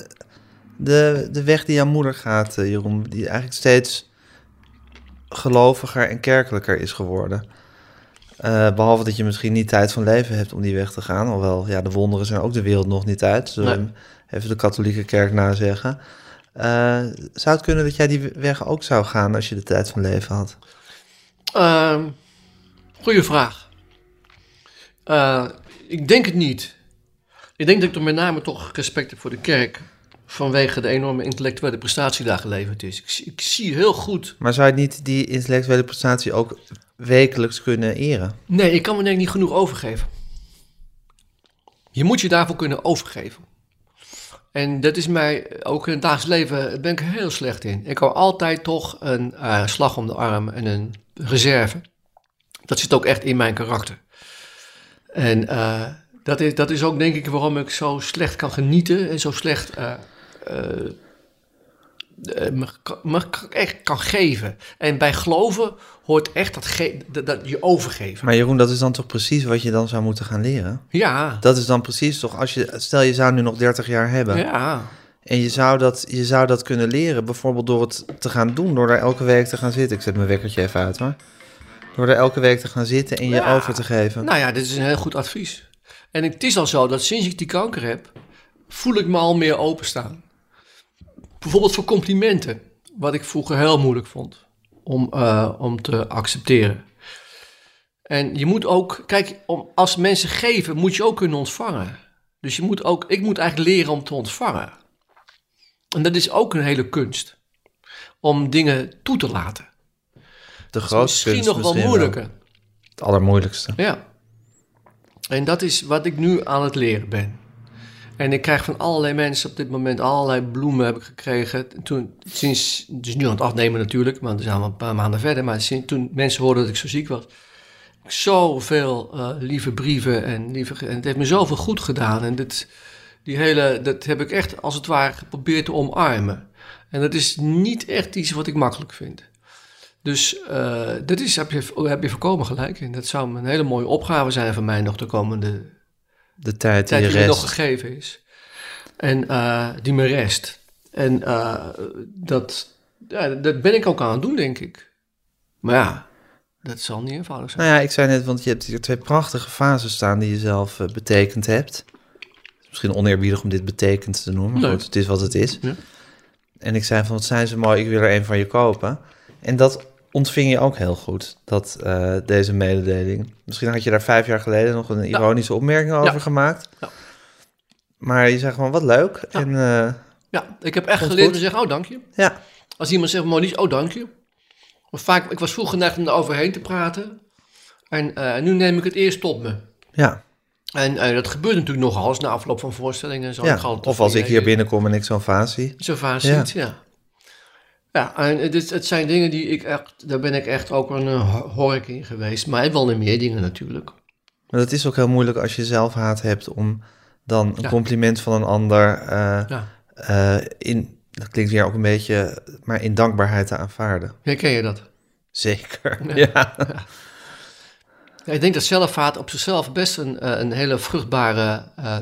de, de weg die jouw moeder gaat, eh, Jeroen, die eigenlijk steeds geloviger en kerkelijker is geworden? Eh, behalve dat je misschien niet tijd van leven hebt om die weg te gaan. Alhoewel, ja, de wonderen zijn ook de wereld nog niet uit. Zullen Nee. even de katholieke kerk nazeggen. Eh zou het kunnen dat jij die weg ook zou gaan als je de tijd van leven had? Ehm goeie vraag. Eh, ik denk het niet. Ik denk dat ik er met name toch respect heb voor de kerk. Vanwege de enorme intellectuele prestatie daar geleverd is. Ik, zie- ik zie heel goed. Maar zou je niet die intellectuele prestatie ook wekelijks kunnen eren? Nee, ik kan me denk ik niet genoeg overgeven. Je moet je daarvoor kunnen overgeven. En dat is mij ook in het dagelijks leven ben ik heel slecht in. Ik hou altijd toch een eh, slag om de arm en een reserve. Dat zit ook echt in mijn karakter. En eh, dat, is, dat is ook denk ik waarom ik zo slecht kan genieten en zo slecht eh, me, kan- me echt kan geven. En bij geloven hoort echt dat, ge- dat, dat je overgeven. Maar Jeroen, dat is dan toch precies wat je dan zou moeten gaan leren? Ja, Dat is dan precies toch, als je, stel je zou nu nog 30 jaar hebben ja. en je zou, dat, je zou dat kunnen leren, bijvoorbeeld door het te gaan doen, door daar elke week te gaan zitten. Ik zet mijn wekkertje even uit hoor. Door er elke week te gaan zitten en je Ja. over te geven. Nou ja, dit is een heel goed advies. En het is al zo dat sinds ik die kanker heb, voel ik me al meer openstaan. Bijvoorbeeld voor complimenten, wat ik vroeger heel moeilijk vond om, eh, om te accepteren. En je moet ook, kijk, om, als mensen geven, moet je ook kunnen ontvangen. Dus je moet ook, ik moet eigenlijk leren om te ontvangen. En dat is ook een hele kunst. Om dingen toe te laten. de grootste misschien kunst nog wel misschien moeilijker. Het allermoeilijkste. Ja. En dat is wat ik nu aan het leren ben. En ik krijg van allerlei mensen op dit moment allerlei bloemen heb ik gekregen. Toen, sinds, dus nu aan het afnemen natuurlijk, want we zijn al een paar maanden verder. Maar sinds, toen mensen hoorden dat ik zo ziek was, zoveel eh, lieve brieven en lieve... En het heeft me zoveel goed gedaan. En dit, die hele, dat heb ik echt als het ware geprobeerd te omarmen. En dat is niet echt iets wat ik makkelijk vind. Dus eh, dat is, heb, je, heb je voorkomen gelijk in. Dat zou een hele mooie opgave zijn voor mij nog de komende De tijd die tijd die me nog rest. gegeven is. En eh, die me rest. En eh, dat, ja, dat ben ik ook aan het doen, denk ik. Maar ja, dat zal niet eenvoudig zijn. Nou ja, ik zei net, want je hebt hier twee prachtige fases staan die je zelf eh, betekend hebt. Misschien oneerbiedig om dit betekend te noemen, maar goed, het is wat het is. Ja. En ik zei van, wat zijn ze mooi, ik wil er een van je kopen. En dat ontving je ook heel goed, dat, eh, deze mededeling. Misschien had je daar vijf jaar geleden nog een ironische opmerking over gemaakt. Ja. Maar je zei gewoon, wat leuk. Ja. En eh, Ja, ik heb echt geleerd te zeggen, oh dank je. ja, Als iemand zegt, Monique, oh dank je. Of vaak, ik was vroeger geneigd om er overheen te praten. En eh, nu neem ik het eerst tot me. ja, En dat gebeurt natuurlijk nogal eens na afloop van voorstellingen. en Zo. Ja. Of als ik hier binnenkom en ik zo'n vaas zie. Zo vaak Ja. ziet, ja. Ja, en het, is- het zijn dingen die ik echt, daar ben ik echt ook een uh, hork in geweest. Maar wel naar meer dingen natuurlijk. Maar dat is ook heel moeilijk als je zelfhaat hebt om dan een Ja. compliment van een ander eh, Ja. eh, in, dat klinkt weer ook een beetje, maar in dankbaarheid te aanvaarden. Herken je dat? Zeker. Ja. Ik denk dat zelfvaart op zichzelf best een, eh, een hele vruchtbare eh,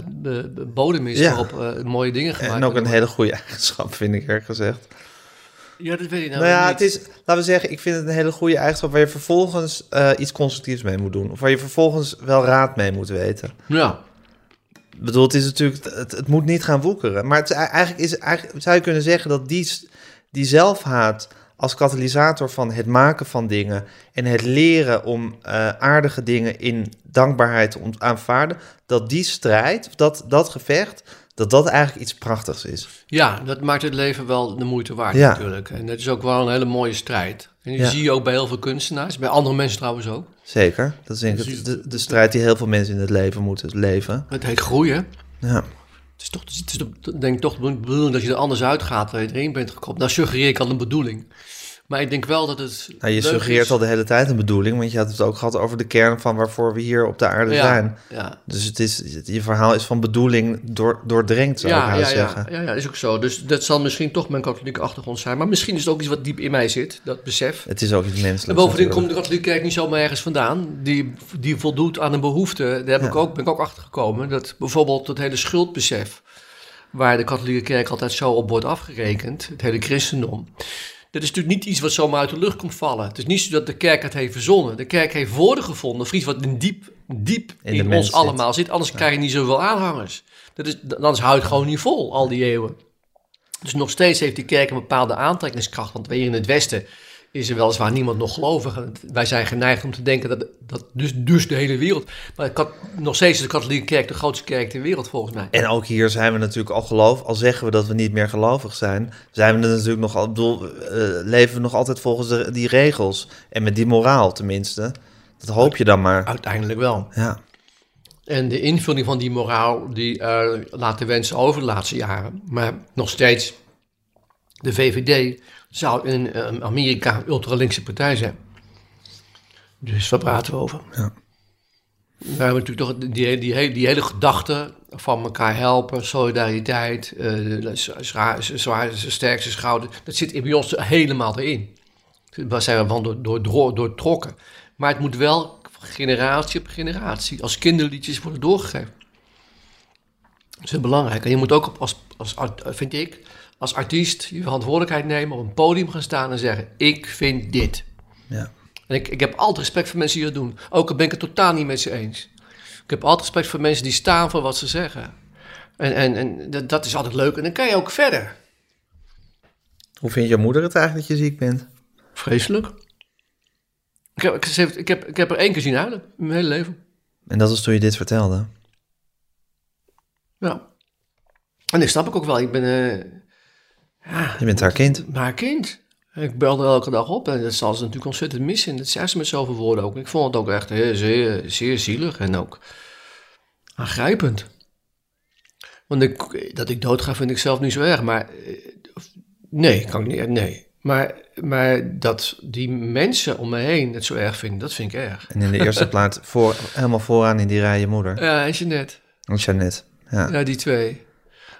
bodem is waarop eh, mooie dingen gemaakt En ook een hele goede eigenschap, vind ik eerlijk gezegd. Ja, dat weet ik nou, Nou, ja, niet. het is, laten we zeggen, ik vind het een hele goede eigenschap waar je vervolgens eh, iets constructiefs mee moet doen. Of waar je vervolgens wel raad mee moet weten. Ja, Ik bedoel, het is natuurlijk, het, het moet niet gaan woekeren. Maar het is, eigenlijk, is, eigenlijk zou je kunnen zeggen dat die, die zelfhaat als katalysator van het maken van dingen en het leren om eh, aardige dingen in dankbaarheid te aanvaarden, dat die strijd, dat, dat gevecht, dat dat eigenlijk iets prachtigs is. Ja, dat maakt het leven wel de moeite waard Ja. natuurlijk. En het is ook wel een hele mooie strijd. En die Ja. zie je ook bij heel veel kunstenaars, bij andere mensen trouwens ook. Zeker. Dat is denk ik het- de, de strijd die heel veel mensen in het leven moeten leven. Het heet groeien. Ja. Het is toch, het is de- denk ik toch de bedoeling dat je er anders uitgaat dan je erin bent gekomen. Nou suggereer ik al een bedoeling. Maar ik denk wel dat het Nou, je suggereert is. al de hele tijd een bedoeling, want je had het ook gehad over de kern van waarvoor we hier op de aarde ja, zijn. Ja, Dus het is, je verhaal is van bedoeling door, doordrenkt, zou ik ja, haast ja, zeggen. ja, ja, ja, is ook zo. Dus dat zal misschien toch mijn katholieke achtergrond zijn. Maar misschien is het ook iets wat diep in mij zit, dat besef. Het is ook iets menselijks. En bovendien komt de katholieke kerk niet zomaar ergens vandaan. Die, die voldoet aan een behoefte. Daar heb ik ook, ben ik ook achter gekomen. Dat bijvoorbeeld het hele schuldbesef, waar de katholieke kerk altijd zo op wordt afgerekend, het hele christendom. Dat is natuurlijk niet iets wat zomaar uit de lucht komt vallen. Het is niet zo dat de kerk het heeft verzonnen. De kerk heeft woorden gevonden, of iets wat in diep, diep In ons zit. allemaal zit. Anders krijg je niet zoveel aanhangers. Dat is, anders houdt het gewoon niet vol, al die eeuwen. Dus nog steeds heeft die kerk een bepaalde aantrekkingskracht. Want weer in het Westen is er weliswaar niemand nog gelovig. Wij zijn geneigd om te denken dat, dat dus, dus de hele wereld... Maar kan- nog steeds is de katholieke kerk de grootste kerk ter wereld volgens mij. En ook hier zijn we natuurlijk al geloof, al zeggen we dat we niet meer gelovig zijn, zijn we er natuurlijk nog, al- bedoel, eh, leven we nog altijd volgens de, die regels en met die moraal tenminste. Dat hoop je dan maar. Uiteindelijk wel. Ja, En de invulling van die moraal, die eh, laat de wensen over de laatste jaren. Maar nog steeds, de VVD zou in eh, Amerika een ultralinkse partij zijn. Dus waar praten we over? Ja. We hebben natuurlijk toch die, die, hele- die hele gedachte van elkaar helpen, solidariteit, eh zwaar, zwaar, sterkste schouder. Dat zit bij ons helemaal erin. Daar zijn we van door, door, door, doortrokken. Maar het moet wel generatie op generatie als kinderliedjes worden doorgegeven. Dat is heel belangrijk. En je moet ook als, als, vind ik, als artiest je verantwoordelijkheid nemen, op een podium gaan staan en zeggen: Ik vind dit. ja. En ik, ik heb altijd respect voor mensen die dat doen. Ook al ben ik het totaal niet met ze eens. Ik heb altijd respect voor mensen die staan voor wat ze zeggen. En, en, en dat, dat is altijd leuk. En dan kan je ook verder. Hoe vindt je moeder het eigenlijk dat je ziek bent? Vreselijk. Ik heb, ik, heb, ik heb er één keer zien huilen in mijn hele leven. En dat was toen je dit vertelde. Ja. En dat snap ik ook wel. Ik ben eh, Je bent haar kind. haar kind. Ik belde elke dag op en dat zal ze natuurlijk ontzettend missen. Dat zei ze met zoveel woorden ook. Ik vond het ook echt eh, zeer, zeer zielig en ook aangrijpend. Want ik, dat ik doodga vind ik zelf niet zo erg, maar eh, nee, kan ik niet, nee. Maar, maar dat die mensen om me heen het zo erg vinden, dat vind ik erg. En in de eerste plaats voor, helemaal vooraan in die rij je moeder. Ja, en Jeanette. En Jeannette. Ja. Ja, die twee.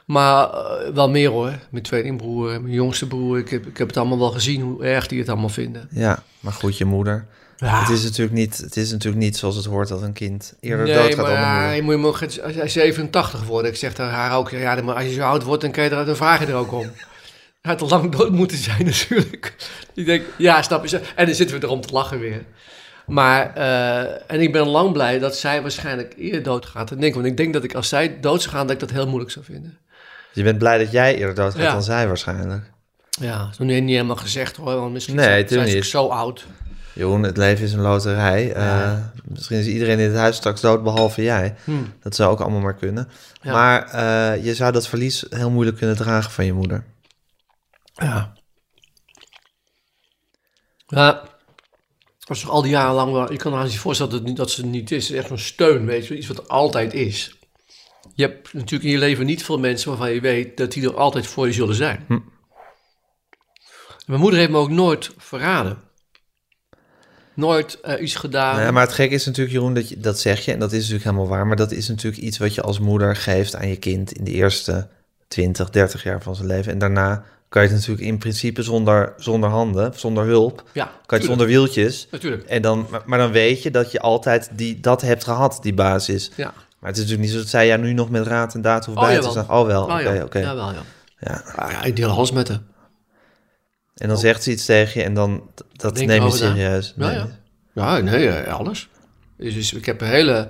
Maar eh, wel meer hoor. Mijn tweelingbroer, mijn jongste broer. Ik heb, ik heb het allemaal wel gezien hoe erg die het allemaal vinden. ja, maar goed, je moeder. Ja. Het, is natuurlijk niet, het is natuurlijk niet zoals het hoort dat een kind eerder nee, doodgaat maar dan moeder. je moet, je moet, hij is 87 geworden. Ik zeg tegen haar ook, ja, maar als je zo oud wordt, dan, kan je er, dan vraag je er ook om. Hij had al lang dood moeten zijn natuurlijk. Ik denk, ja, snap je. En dan zitten we erom te lachen weer. Maar, eh, en ik ben lang blij dat zij waarschijnlijk eerder doodgaat dan ik. Want ik denk dat ik als zij dood zou gaan, dat ik dat heel moeilijk zou vinden. Je bent blij dat jij eerder doodgaat Ja. dan zij waarschijnlijk. Ja, dat is niet helemaal gezegd hoor. Want misschien Nee, zijn, ze niet. zo oud. Jeroen, het leven is een loterij. Eh, misschien is iedereen in het huis straks dood, behalve jij. Hmm. Dat zou ook allemaal maar kunnen. Ja. Maar eh, je zou dat verlies heel moeilijk kunnen dragen van je moeder. Ja. Ja. Als toch al die jaren lang wel... Je kan haar niet voorstellen dat, het niet, dat ze het niet is. Het is echt zo'n steun, weet je. Iets wat altijd is. Je hebt natuurlijk in je leven niet veel mensen waarvan je weet dat die er altijd voor je zullen zijn. Mijn moeder heeft me ook nooit verraden. Nooit eh, iets gedaan. Nou ja, maar het gekke is natuurlijk, Jeroen, dat, je, dat zeg je. En dat is natuurlijk helemaal waar. Maar dat is natuurlijk iets wat je als moeder geeft aan je kind in de eerste 20, 30 jaar van zijn leven. En daarna kan je het natuurlijk in principe zonder, zonder handen, zonder hulp, ja, kan je het tuurlijk. zonder wieltjes. Natuurlijk. En dan, maar, maar dan weet je dat je altijd die, dat hebt gehad, die basis. Ja. Maar het is natuurlijk niet zo dat zij jou nu nog met raad en daad hoeft Oh, bij te jawel. staan. Oh wel, oké, ja, oké. Ja. Ja. Ah, ja. Ik deel alles met haar. En dan zegt ze iets tegen je en dan, dat Denk neem je serieus. Ja, Nee. ja. Ja, nee, eh, alles. Dus, dus ik heb een hele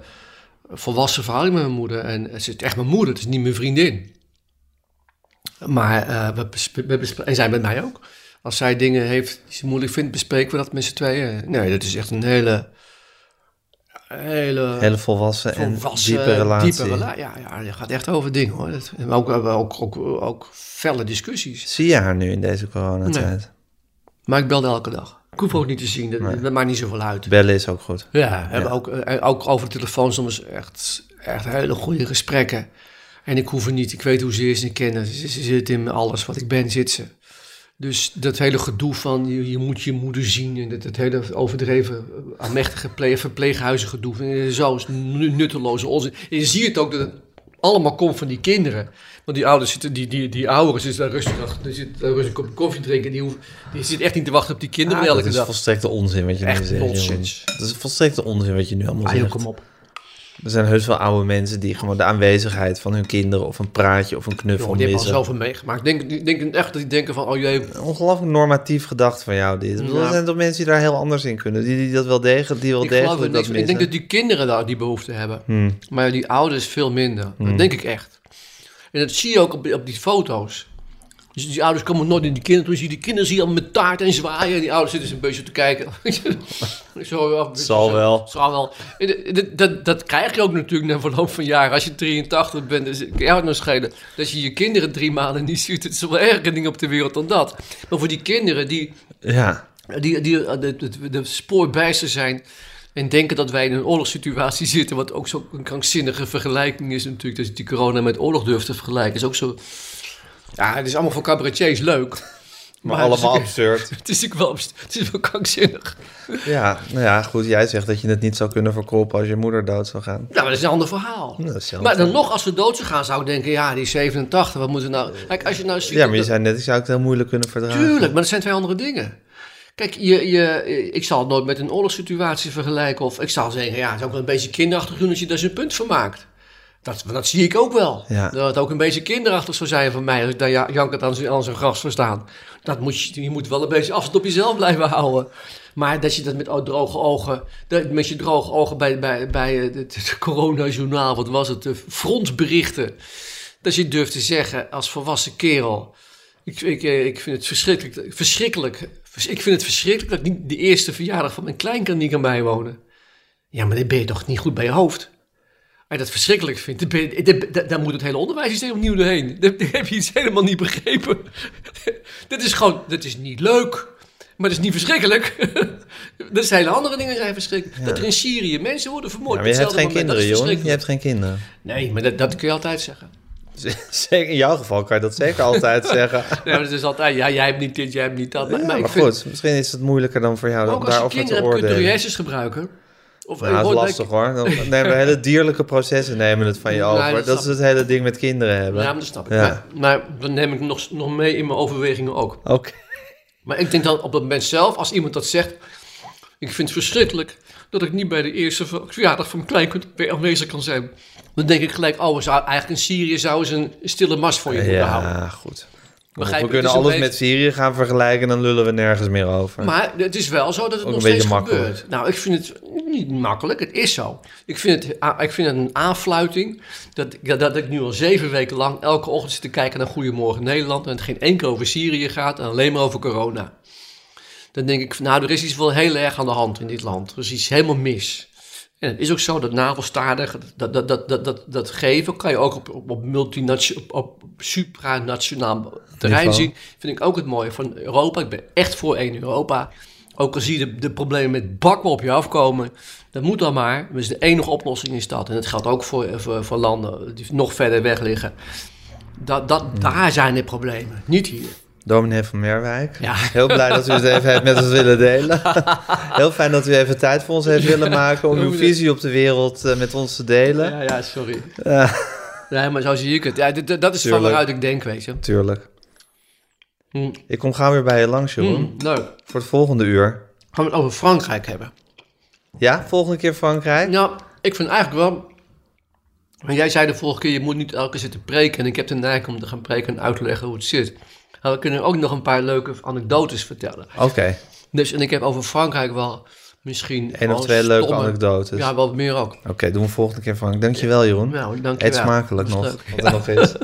volwassen verhouding met mijn moeder. En het is echt mijn moeder, het is niet mijn vriendin. Maar eh, we, besp- we bespre- en zij met mij ook. Als zij dingen heeft die ze moeilijk vindt, bespreken we dat met z'n tweeën. Nee, dat is echt een hele hele, Hele volwassen, volwassen, en diepe relatie. diepe rela- ja, ja, je gaat echt over dingen hoor. Dat, en ook, ook, ook, ook felle discussies. Zie je haar nu in deze coronatijd? Maar ik belde elke dag. Ik hoef ook niet te zien, dat, dat maakt niet zoveel uit. Bellen is ook goed. Ja, hebben ook, eh, ook over de telefoon soms echt, echt hele goede gesprekken. En ik hoef er niet, ik weet hoe ze is en kennen. Ze, ze zit in alles wat ik ben, zit ze. Dus dat hele gedoe van je, je moet je moeder zien en dat, dat hele overdreven eh, aanmächtige ple- verpleeghuizen gedoe. ik Zo is nu- nutteloze onzin. En je ziet ook dat het allemaal komt van die kinderen. Want die ouders zitten, die, die, die ouderen zitten daar rustig, achter- die zitten daar rustig een kopje koffie drinken. Die, hoeven, die zit echt niet te wachten op die kinderen Ah, elke dat is dag. volstrekte onzin wat je nu zegt. nonsens. Dat is volstrekte onzin wat je nu allemaal Ah, joh, zegt. kom op. Er zijn heus wel oude mensen die gewoon de aanwezigheid van hun kinderen of een praatje of een knuffel die hebben al missen. zoveel meegemaakt. Ik denk, denk echt dat die denken van, oh jee, Ongelooflijk normatief gedacht van jou dit. Ja. Er zijn toch mensen die daar heel anders in kunnen. Die, die dat wel degelijk, die wel ik degelijk dat niks. Ik denk dat missen. die kinderen daar die behoefte hebben. Hmm. Maar die ouders veel minder. Dat denk ik echt. En dat zie je ook op, op die foto's. Dus die ouders komen nooit in die kinderen. Toen zie je die kinderen zie je allemaal met taart en zwaaien. En die ouders zitten een beetje te kijken. zo, ja, Zal wel. Zal wel. En Dat, dat, dat krijg je ook natuurlijk na verloop van jaren. Als je 83 bent, dus kan jou het nog schelen. Dat je je kinderen drie maanden niet ziet. Het is wel erger dingen op de wereld dan dat. Maar voor die kinderen die Ja, die, die eh, de, de, de spoorbijster zijn en denken dat wij in een oorlogssituatie zitten, wat ook zo'n krankzinnige vergelijking is natuurlijk, dat je die corona met oorlog durft te vergelijken, is ook zo... Ja, het is allemaal voor cabaretiers leuk. maar, het is allemaal absurd. Het is wel, het is wel krankzinnig. Ja, nou ja, goed. Jij zegt dat je het niet zou kunnen verkopen als je moeder dood zou gaan. Nou, maar dat is een ander verhaal. Nou, Maar dan nog, als we dood zou gaan, zou ik denken, ja, die is 87, wat moeten we nou... Kijk, als je nou ziet... Ja, maar je dat- zei net, ik zou het heel moeilijk kunnen verdragen. Tuurlijk, maar dat zijn twee andere dingen. Kijk, je, je, ik zal het nooit met een oorlogssituatie vergelijken. Of ik zal zeggen, ja, het is ook wel een beetje kinderachtig doen als je daar zijn punt van maakt. Dat, dat zie ik ook wel. Ja. Dat het ook een beetje kinderachtig zou zijn van mij als ik daar ja- jankend aan zijn, aan zijn gras zou staan. Dat moet je, je moet wel een beetje afstand op jezelf blijven houden. Maar dat je dat met droge ogen, met je droge ogen bij, bij, bij eh, het, het coronajournaal, wat was het, de frontberichten. Dat je durft te zeggen als volwassen kerel, ik, ik, eh, ik vind het verschrikkelijk, verschrikkelijk. Ik vind het verschrikkelijk dat ik niet de eerste verjaardag van mijn kleinkind niet kan bijwonen. Ja, maar dan ben je toch niet goed bij je hoofd. Als je dat verschrikkelijk vindt, je- dan moet het hele onderwijssysteem opnieuw doorheen. Dan heb je iets helemaal niet begrepen. dat is gewoon, dat is niet leuk. Maar dat is niet verschrikkelijk. dat zijn hele andere dingen zijn verschrikkelijk. Dat er in Syrië mensen worden vermoord. Ja, maar je hebt geen moment, kinderen, dat jongen. Je hebt geen kinderen. Nee, maar dat, dat kun je altijd zeggen. Zeker, in jouw geval kan je dat zeker altijd zeggen. Nee, maar het is altijd, ja, jij hebt niet dit, jij hebt niet dat. Maar, Ja, maar maar ik vind, goed, misschien is het moeilijker dan voor jou ook om als je daarover te kinderen hebt, kun je je oordelen. hersens gebruiken. Of Nou, dat is lastig hoor. Dan nemen we hele dierlijke processen nemen het van je Nee, over. dat Dat is het hele ding met kinderen hebben. Ja, maar dat snap ik. Ja. Maar, maar dat neem ik nog, nog mee in mijn overwegingen ook. Oké. Maar ik denk dan op dat moment zelf, als iemand dat zegt... Ik vind het verschrikkelijk dat ik niet bij de eerste ver- verjaardag van mijn kleinkind weer aanwezig kan zijn. Dan denk ik gelijk, oh, eigenlijk in Syrië zouden ze een stille mars voor je moeten houden. Ja, goed. Begrijp we kunnen alles beetje- met Syrië gaan vergelijken en dan lullen we nergens meer over. Maar het is wel zo dat het Ook nog steeds makkelijk. gebeurt. Nou, ik vind het niet makkelijk. Het is zo. Ik vind het, a- ik vind het een aanfluiting dat, dat, dat ik nu al zeven weken lang elke ochtend zit te kijken naar Goedemorgen Nederland en het geen enkel over Syrië gaat en alleen maar over corona. Dan denk ik, nou, er is iets wel heel erg aan de hand in dit land. Er is iets helemaal mis. En het is ook zo dat navelstaardig, dat, dat, dat, dat, dat, dat geven kan je ook op, op, op, multinatio- op, op supranationaal terrein zien. Vind ik ook het mooie van Europa. Ik ben echt voor één Europa. Ook al zie je de, de problemen met bakken op je afkomen. Dat moet dan maar. Is de enige oplossing is dat. En dat geldt ook voor, voor, voor landen die nog verder weg liggen. Dat, dat, Daar zijn de problemen, niet hier. Dominee van Merwijk. Ja. Heel blij dat u het even heeft met ons willen delen. Heel fijn dat u even tijd voor ons heeft willen maken om uw visie op de wereld eh, met ons te delen. Ja, ja, sorry. Ja, Ja, maar zo zie ik het. Ja, dit- dat is van waaruit ik denk, weet je. tuurlijk. Hm. Ik kom gauw weer bij je langs, Jeroen. Leuk. Voor het volgende uur. Gaan we het over Frankrijk hebben? Ja, volgende keer Frankrijk? Nou, ik vind eigenlijk wel... Want jij zei de vorige keer, je moet niet elke keer zitten preken. En ik heb de neiging om te gaan preken en uit te leggen hoe het zit. Nou, we kunnen ook nog een paar leuke anekdotes vertellen. Oké, Dus, en ik heb over Frankrijk wel misschien... één of twee leuke anekdotes. Ja, wel meer ook. Oké, doen we volgende keer Frank. Dankjewel Jeroen. Nou, dank je Eet smakelijk nog, leuk. wat er nog is.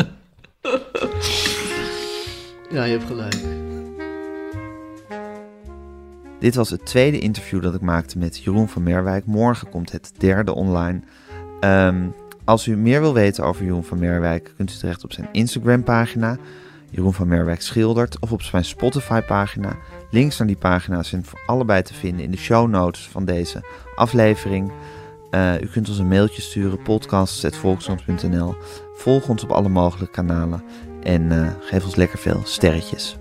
Ja, je hebt gelijk. Dit was het tweede interview dat ik maakte met Jeroen van Merwijk. Morgen komt het derde online. Ehm, als u meer wil weten over Jeroen van Merwijk, kunt u terecht op zijn Instagram-pagina. Jeroen van Merwijk schildert. Of op zijn Spotify-pagina. Links naar die pagina's zijn voor allebei te vinden in de show notes van deze aflevering. Uh, u kunt ons een mailtje sturen, podcasts.volkskrant.nl. Volg ons op alle mogelijke kanalen en uh, geef ons lekker veel sterretjes.